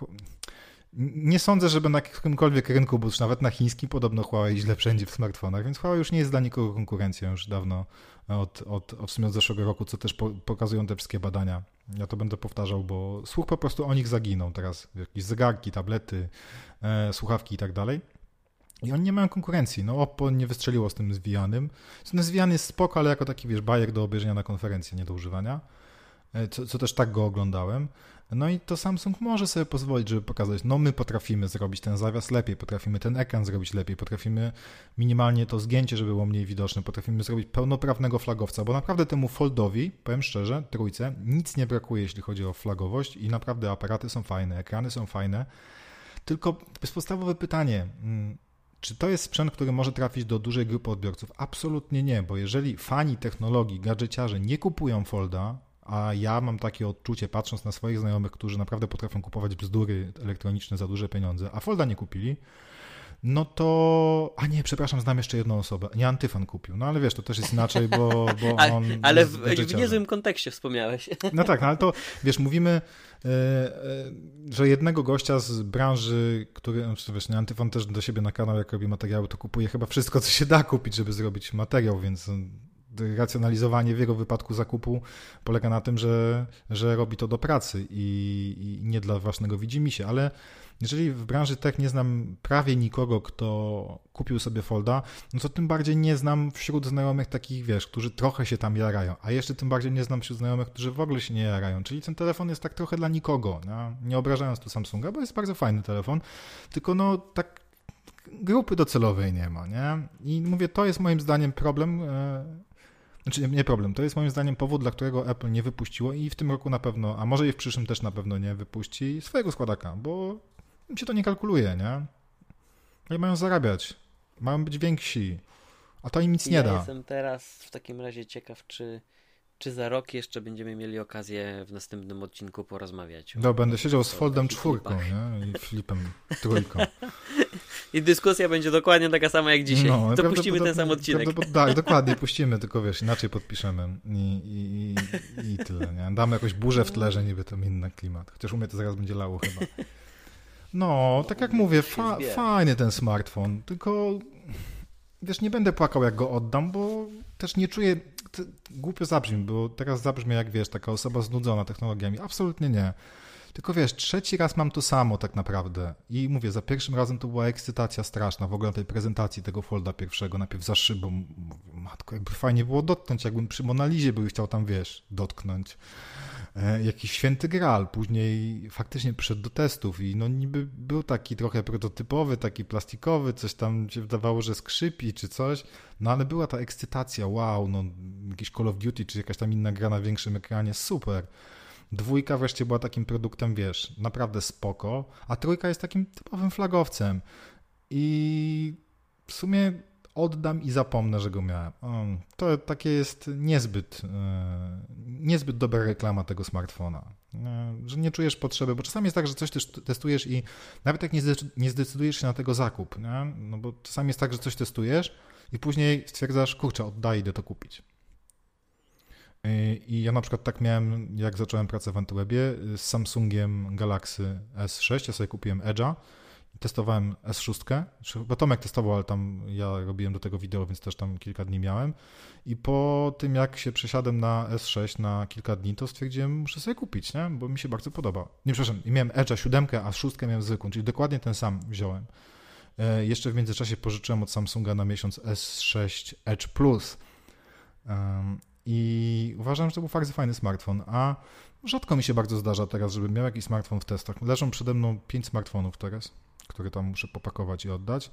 [SPEAKER 2] nie sądzę, żeby na jakimkolwiek rynku, bo już nawet na chińskim podobno Huawei źle wszędzie w smartfonach, więc Huawei już nie jest dla nikogo konkurencją już dawno, od, od, od w sumie od zeszłego roku, co też po, pokazują te wszystkie badania. Ja to będę powtarzał, bo słuch po prostu o nich zaginął teraz. Jakieś zegarki, tablety, e, słuchawki i tak dalej. I oni nie mają konkurencji. No Oppo nie wystrzeliło z tym zwijanym. Ten zwijany jest spoko, ale jako taki, wiesz, bajek do obejrzenia na konferencję, nie do używania. E, co, co też tak go oglądałem. No i to Samsung może sobie pozwolić, żeby pokazać, no my potrafimy zrobić ten zawias lepiej, potrafimy ten ekran zrobić lepiej, potrafimy minimalnie to zgięcie, żeby było mniej widoczne, potrafimy zrobić pełnoprawnego flagowca, bo naprawdę temu Foldowi, powiem szczerze, trójce, nic nie brakuje, jeśli chodzi o flagowość i naprawdę aparaty są fajne, ekrany są fajne, tylko podstawowe pytanie, mm, czy to jest sprzęt, który może trafić do dużej grupy odbiorców? Absolutnie nie, bo jeżeli fani technologii, gadżeciarze nie kupują Folda, a ja mam takie odczucie, patrząc na swoich znajomych, którzy naprawdę potrafią kupować bzdury elektroniczne za duże pieniądze, a Folda nie kupili, no to. A nie, przepraszam, znam jeszcze jedną osobę. Nie Antyfan kupił. No ale wiesz, to też jest inaczej, bo, bo [LAUGHS] on.
[SPEAKER 1] ale w, w niezłym kontekście wspomniałeś. [LAUGHS]
[SPEAKER 2] No tak, no ale to wiesz, mówimy, yy, yy, że jednego gościa z branży, który. No, wiesz, nie, Antyfan też do siebie na kanał, jak robi materiały, to kupuje chyba wszystko, co się da kupić, żeby zrobić materiał, więc racjonalizowanie w jego wypadku zakupu polega na tym, że, że robi to do pracy i, i nie dla własnego widzimisię, ale jeżeli w branży tech nie znam prawie nikogo, kto kupił sobie Folda, no to tym bardziej nie znam wśród znajomych takich, wiesz, którzy trochę się tam jarają, a jeszcze tym bardziej nie znam wśród znajomych, którzy w ogóle się nie jarają. Czyli ten telefon jest tak trochę dla nikogo, nie, nie obrażając tu Samsunga, bo jest bardzo fajny telefon, tylko no tak grupy docelowej nie ma, nie? I mówię, to jest moim zdaniem problem, e, Znaczy nie problem, to jest moim zdaniem powód, dla którego Apple nie wypuściło i w tym roku na pewno, a może i w przyszłym też na pewno nie wypuści swojego składaka, bo im się to nie kalkuluje, nie? I mają zarabiać, mają być więksi, a to im nic
[SPEAKER 1] ja
[SPEAKER 2] nie da.
[SPEAKER 1] jestem teraz w takim razie ciekaw, czy, czy za rok jeszcze będziemy mieli okazję w następnym odcinku porozmawiać.
[SPEAKER 2] No, będę siedział z Foldem czwórką, nie? I Flipem trójką. [LAUGHS]
[SPEAKER 1] I dyskusja będzie dokładnie taka sama jak dzisiaj.
[SPEAKER 2] No,
[SPEAKER 1] to puścimy ten sam odcinek.
[SPEAKER 2] Tak, dokładnie, puścimy, tylko wiesz, inaczej podpiszemy i, i, i, i tyle, nie? Damy jakąś burzę w tle, że niby to inny klimat. Chociaż u mnie to zaraz będzie lało chyba. No, tak jak mówię, fa fajny ten smartfon, tylko wiesz, nie będę płakał jak go oddam, bo też nie czuję, głupio zabrzmi, bo teraz zabrzmi jak wiesz, taka osoba znudzona technologiami. Absolutnie nie. Tylko wiesz, trzeci raz mam to samo tak naprawdę. I mówię, za pierwszym razem to była ekscytacja straszna w ogóle tej prezentacji tego folda pierwszego, najpierw za szybą. Mówię, Matko, jakby fajnie było dotknąć, jakbym przy Monalizie był chciał tam, wiesz, dotknąć. E, jakiś święty gral, później faktycznie przyszedł do testów i no niby był taki trochę prototypowy, taki plastikowy, coś tam się wydawało, że skrzypi czy coś, no ale była ta ekscytacja, wow, no jakiś Call of Duty czy jakaś tam inna gra na większym ekranie, super. Dwójka wreszcie była takim produktem, wiesz, naprawdę spoko, a trójka jest takim typowym flagowcem. I w sumie oddam i zapomnę, że go miałem. O, to takie jest niezbyt, e, niezbyt dobra reklama tego smartfona. E, że nie czujesz potrzeby, bo czasami jest tak, że coś też testujesz i nawet jak nie zdecydujesz się na tego zakup, nie? no bo czasami jest tak, że coś testujesz i później stwierdzasz, kurczę, oddaję, idę to kupić. I ja na przykład tak miałem, jak zacząłem pracę w Antywebie, z Samsungiem Galaxy S6, ja sobie kupiłem Edge'a, testowałem S6, czy- bo Tomek testował, ale tam ja robiłem do tego wideo, więc też tam kilka dni miałem i po tym jak się przesiadłem na S6 na kilka dni, to stwierdziłem, muszę sobie kupić, nie? bo mi się bardzo podoba. Nie, przepraszam, miałem Edge'a 7, a 6 miałem zwykłą, czyli dokładnie ten sam wziąłem. E, Jeszcze w międzyczasie pożyczyłem od Samsunga na miesiąc S6 Edge Plus. I uważam, że to był bardzo fajny smartfon, a rzadko mi się bardzo zdarza teraz, żebym miał jakiś smartfon w testach. Leżą przede mną 5 smartfonów teraz, które tam muszę popakować i oddać.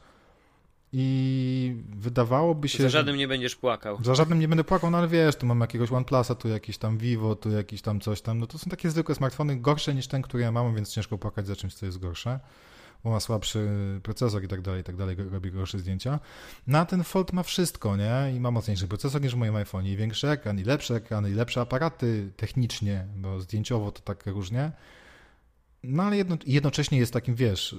[SPEAKER 2] I wydawałoby się,
[SPEAKER 1] Za
[SPEAKER 2] że...
[SPEAKER 1] żadnym nie będziesz płakał.
[SPEAKER 2] Za żadnym nie będę płakał, no ale wiesz, tu mam jakiegoś OnePlusa, tu jakiś tam Vivo, tu jakiś tam coś tam. No to są takie zwykłe smartfony, gorsze niż ten, który ja mam, więc ciężko płakać za czymś, co jest gorsze. Bo ma słabszy procesor i tak dalej, i tak dalej, robi gorsze zdjęcia. No a ten Fold ma wszystko, nie? I ma mocniejszy procesor niż w moim iPhone, i większy ekran, i lepszy ekran, i lepsze aparaty technicznie, bo zdjęciowo to tak różnie. No ale jedno, jednocześnie jest takim, wiesz,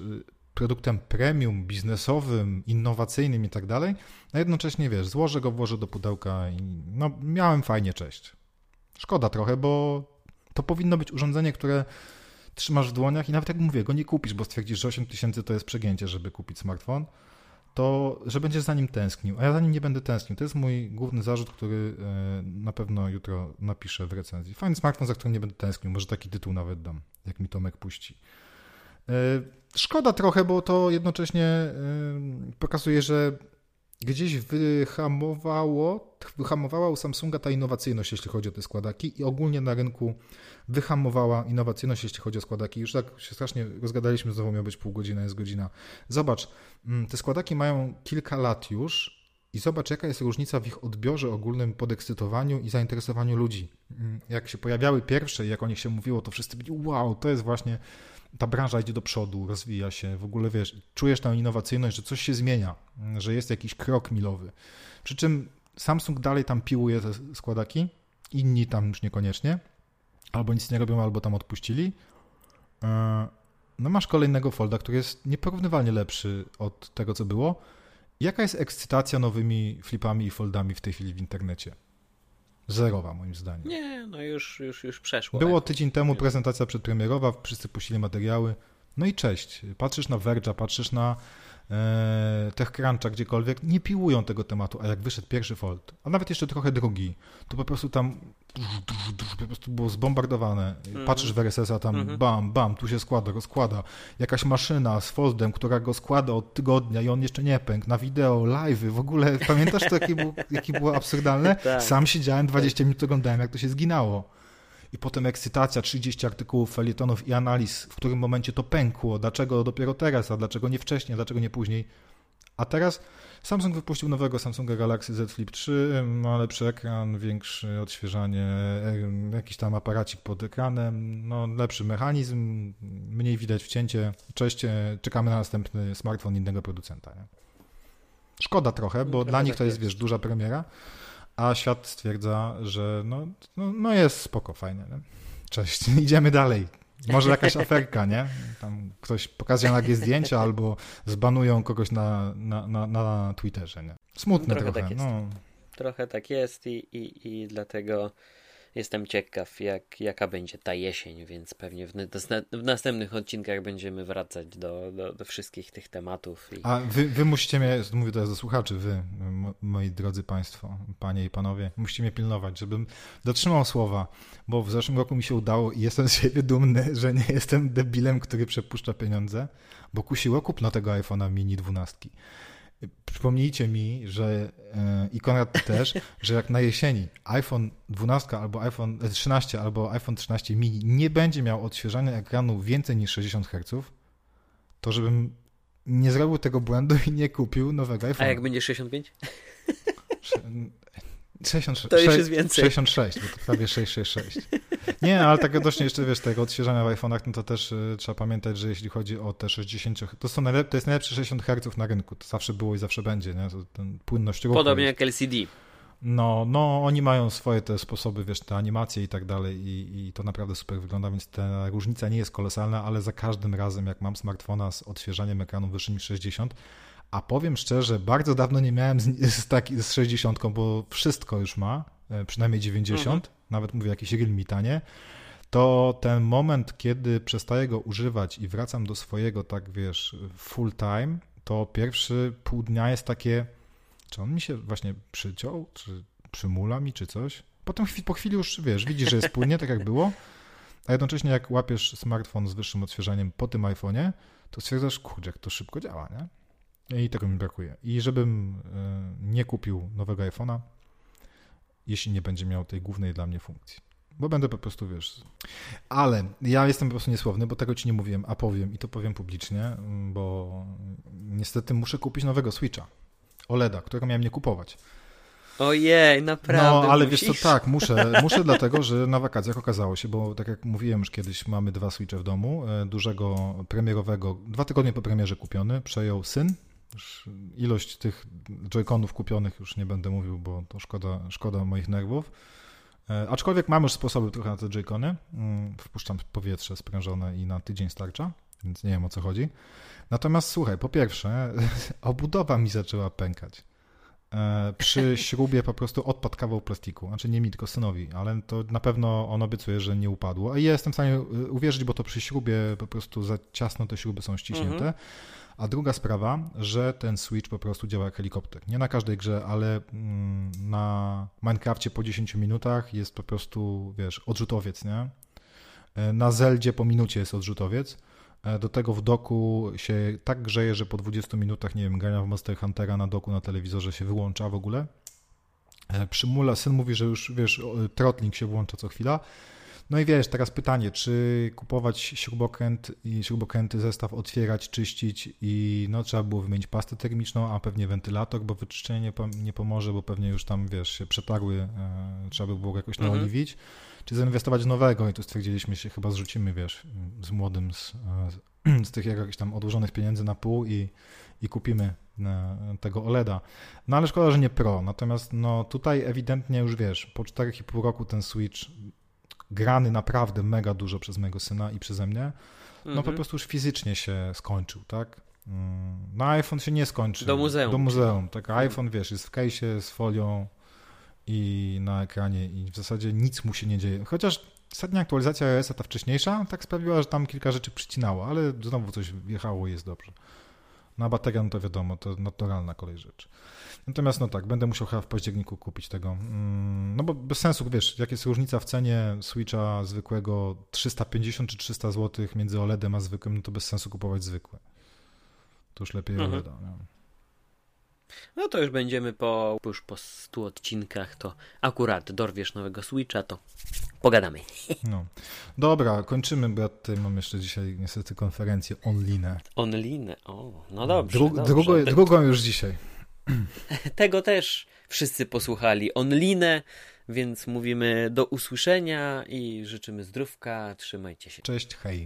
[SPEAKER 2] produktem premium, biznesowym, innowacyjnym i tak dalej, a jednocześnie, wiesz, złożę go, włożę do pudełka i no, miałem fajnie, cześć. Szkoda trochę, bo to powinno być urządzenie, które trzymasz w dłoniach i nawet jak mówię, go nie kupisz, bo stwierdzisz, że 8 tysięcy to jest przegięcie, żeby kupić smartfon, to że będziesz za nim tęsknił, a ja za nim nie będę tęsknił. To jest mój główny zarzut, który e, na pewno jutro napiszę w recenzji. Fajny smartfon, za którym nie będę tęsknił, może taki tytuł nawet dam, jak mi Tomek puści. E, Szkoda trochę, bo to jednocześnie e, pokazuje, że gdzieś wyhamowało, wyhamowała u Samsunga ta innowacyjność, jeśli chodzi o te składaki i ogólnie na rynku wyhamowała innowacyjność, jeśli chodzi o składaki. Już tak się strasznie rozgadaliśmy, znowu miał być pół godzina, jest godzina. Zobacz, mm, te składaki mają kilka lat już i zobacz, jaka jest różnica w ich odbiorze ogólnym, podekscytowaniu i zainteresowaniu ludzi. Mm, Jak się pojawiały pierwsze i jak o nich się mówiło, to wszyscy byli wow, to jest właśnie ta branża idzie do przodu, rozwija się, w ogóle wiesz, czujesz tę innowacyjność, że coś się zmienia, że jest jakiś krok milowy. Przy czym Samsung dalej tam piłuje te składaki, inni tam już niekoniecznie, albo nic nie robią, albo tam odpuścili. E, No masz kolejnego folda, który jest nieporównywalnie lepszy od tego, co było. Jaka jest ekscytacja nowymi flipami i foldami w tej chwili w internecie? Zerowa, moim zdaniem.
[SPEAKER 1] Nie, no już, już, już przeszło.
[SPEAKER 2] Było tydzień temu prezentacja przedpremierowa, wszyscy puścili materiały. No i cześć. Patrzysz na Verge'a, patrzysz na e, TechCruncha, gdziekolwiek, nie piłują tego tematu, a jak wyszedł pierwszy Fold, a nawet jeszcze trochę drugi, to po prostu tam po prostu było zbombardowane. Patrzysz w RSS-a, tam
[SPEAKER 1] Mhm.
[SPEAKER 2] bam, bam, tu się składa, rozkłada. Jakaś maszyna z Foldem, która go składa od tygodnia i on jeszcze nie pękł. Na wideo, live'y, w ogóle, pamiętasz to, jakie było, jakie było absurdalne? [LAUGHS]
[SPEAKER 1] Tak.
[SPEAKER 2] Sam siedziałem 20 minut, oglądałem, jak to się zginało. I potem ekscytacja, 30 artykułów, felietonów i analiz, w którym momencie to pękło, dlaczego dopiero teraz, a dlaczego nie wcześniej, a dlaczego nie później. A teraz Samsung wypuścił nowego Samsunga Galaxy Z Flip 3, ma lepszy ekran, większe odświeżanie, jakiś tam aparacik pod ekranem, no lepszy mechanizm, mniej widać wcięcie. Cześć, czekamy na następny smartfon innego producenta. Nie? Szkoda trochę, bo trochę dla nich tak to jest, jest, wiesz, duża premiera, a świat stwierdza, że no, no, no jest spoko, fajnie. Nie? Cześć, [LAUGHS] idziemy dalej. Może jakaś aferka, nie? Tam ktoś pokazuje nagie zdjęcia albo zbanują kogoś na, na, na, na Twitterze, nie? Smutne trochę. trochę tak no.
[SPEAKER 1] Trochę tak jest i, i, i dlatego Jestem ciekaw, jak, jaka będzie ta jesień, więc pewnie w, w następnych odcinkach będziemy wracać do, do, do wszystkich tych tematów.
[SPEAKER 2] I... A wy, wy musicie mnie, mówię teraz do słuchaczy, wy, moi drodzy Państwo, Panie i Panowie, musicie mnie pilnować, żebym dotrzymał słowa, bo w zeszłym roku mi się udało i jestem z siebie dumny, że nie jestem debilem, który przepuszcza pieniądze, bo kusiło kupno tego iPhone'a mini 12 przypomnijcie mi, że e, i Konrad [LAUGHS] też, że jak na jesieni iPhone 12 albo iPhone 13 albo iPhone 13 mini nie będzie miał odświeżania ekranu więcej niż 60 Hz, to żebym nie zrobił tego błędu i nie kupił nowego iPhone.
[SPEAKER 1] A jak będzie 65?
[SPEAKER 2] 66,
[SPEAKER 1] to już jest więcej.
[SPEAKER 2] 66, bo to prawie 666. Nie, ale tak odnośnie jeszcze, wiesz, tego odświeżania w iPhone'ach, no to też y, trzeba pamiętać, że jeśli chodzi o te 60, to, są najlep- to jest najlepsze 60 Hz na rynku, to zawsze było i zawsze będzie, nie? To, ten płynność ruchu.
[SPEAKER 1] Podobnie jak LCD.
[SPEAKER 2] No, no, oni mają swoje te sposoby, wiesz, te animacje i tak dalej i, i to naprawdę super wygląda, więc ta różnica nie jest kolosalna, ale za każdym razem, jak mam smartfona z odświeżaniem ekranu wyższym niż 60, a powiem szczerze, bardzo dawno nie miałem z, z, taki, z 60, bo wszystko już ma, e, przynajmniej 90, mhm. nawet mówię jakieś Realme tanie, to ten moment, kiedy przestaję go używać i wracam do swojego, tak wiesz, full time, to pierwszy pół dnia jest takie, czy on mi się właśnie przyciął, czy przymula mi, czy coś. Potem po chwili już, wiesz, widzisz, że jest płynnie, tak jak było, a jednocześnie jak łapiesz smartfon z wyższym odświeżaniem po tym iPhone'ie, to stwierdzasz, kurczę, jak to szybko działa, nie? I tego mi brakuje. I żebym e, nie kupił nowego iPhone'a, jeśli nie będzie miał tej głównej dla mnie funkcji. Bo będę po prostu, wiesz. Ale ja jestem po prostu niesłowny, bo tego ci nie mówiłem, a powiem i to powiem publicznie, bo niestety muszę kupić nowego Switcha. OLEDa, którego miałem nie kupować.
[SPEAKER 1] Ojej, naprawdę.
[SPEAKER 2] No, ale
[SPEAKER 1] musisz?
[SPEAKER 2] wiesz co, tak, muszę, [LAUGHS] muszę dlatego, że na wakacjach okazało się, bo tak jak mówiłem już kiedyś, mamy dwa Switche w domu, e, dużego premierowego, dwa tygodnie po premierze kupiony, przejął syn, już ilość tych joyconów kupionych już nie będę mówił, bo to szkoda, szkoda moich nerwów. E, aczkolwiek mam już sposoby trochę na te joycony. Mm, wpuszczam powietrze sprężone i na tydzień starcza, więc nie wiem o co chodzi. Natomiast słuchaj, po pierwsze, [LAUGHS] obudowa mi zaczęła pękać. E, przy śrubie po prostu odpadł kawał plastiku. Znaczy nie mi, tylko synowi, ale to na pewno on obiecuje, że nie upadło. A ja jestem w stanie uwierzyć, bo to przy śrubie po prostu za ciasno te śruby są ściśnięte. Mhm. A druga sprawa, że ten Switch po prostu działa jak helikopter. Nie na każdej grze, ale mm, na Minecrafcie po 10 minutach jest po prostu, wiesz, odrzutowiec, nie? E, na Zeldzie po minucie jest odrzutowiec. E, do tego w doku się tak grzeje, że po 20 minutach, nie wiem, grania w Monster Huntera na doku na telewizorze się wyłącza w ogóle. E, Przymula, syn mówi, że już, wiesz, trotling się włącza co chwila. No i wiesz, teraz pytanie, czy kupować śrubokręt i śrubokręty zestaw otwierać, czyścić i no trzeba było wymienić pastę termiczną, a pewnie wentylator, bo wyczyszczenie nie, pomoże, bo pewnie już tam, wiesz, się przetarły, e, trzeba by było jakoś mhm. Czy zainwestować nowego i tu stwierdziliśmy się, chyba zrzucimy, wiesz, z młodym, z, e, z tych jakichś tam odłożonych pieniędzy na pół i, i kupimy e, tego OLEDa. No ale szkoda, że nie Pro. Natomiast no tutaj ewidentnie już wiesz, po 4,5 roku ten Switch grany naprawdę mega dużo przez mojego syna i przeze mnie, no po mhm. prostu już fizycznie się skończył, tak? Mm, no iPhone się nie skończy.
[SPEAKER 1] Do muzeum.
[SPEAKER 2] Do muzeum, tak? iPhone, wiesz, jest w case'ie z folią i na ekranie i w zasadzie nic mu się nie dzieje. Chociaż ostatnia aktualizacja iOS-a, ta wcześniejsza, tak sprawiła, że tam kilka rzeczy przycinało, ale znowu coś wjechało i jest dobrze. Na baterię, no to wiadomo, to naturalna kolej rzeczy. Natomiast no tak, będę musiał chyba w październiku kupić tego. Mm, no bo bez sensu, wiesz, jak jest różnica w cenie Switcha zwykłego 350 czy 300 zł między OLEDem a zwykłym, no to bez sensu kupować zwykłe. To już lepiej mhm. OLEDa. Nie?
[SPEAKER 1] No to już będziemy po, już po 100 odcinkach, to akurat dorwiesz nowego Switcha, to pogadamy. [LAUGHS]
[SPEAKER 2] No. Dobra, kończymy, bo ja tutaj mam jeszcze dzisiaj niestety konferencję online.
[SPEAKER 1] Online, o, no dobrze.
[SPEAKER 2] Dru
[SPEAKER 1] dobrze.
[SPEAKER 2] Drugo, [LAUGHS] drugą już dzisiaj. [CLEARS THROAT]
[SPEAKER 1] tego też wszyscy posłuchali online, więc mówimy do usłyszenia i życzymy zdrówka, trzymajcie się.
[SPEAKER 2] Cześć, hej.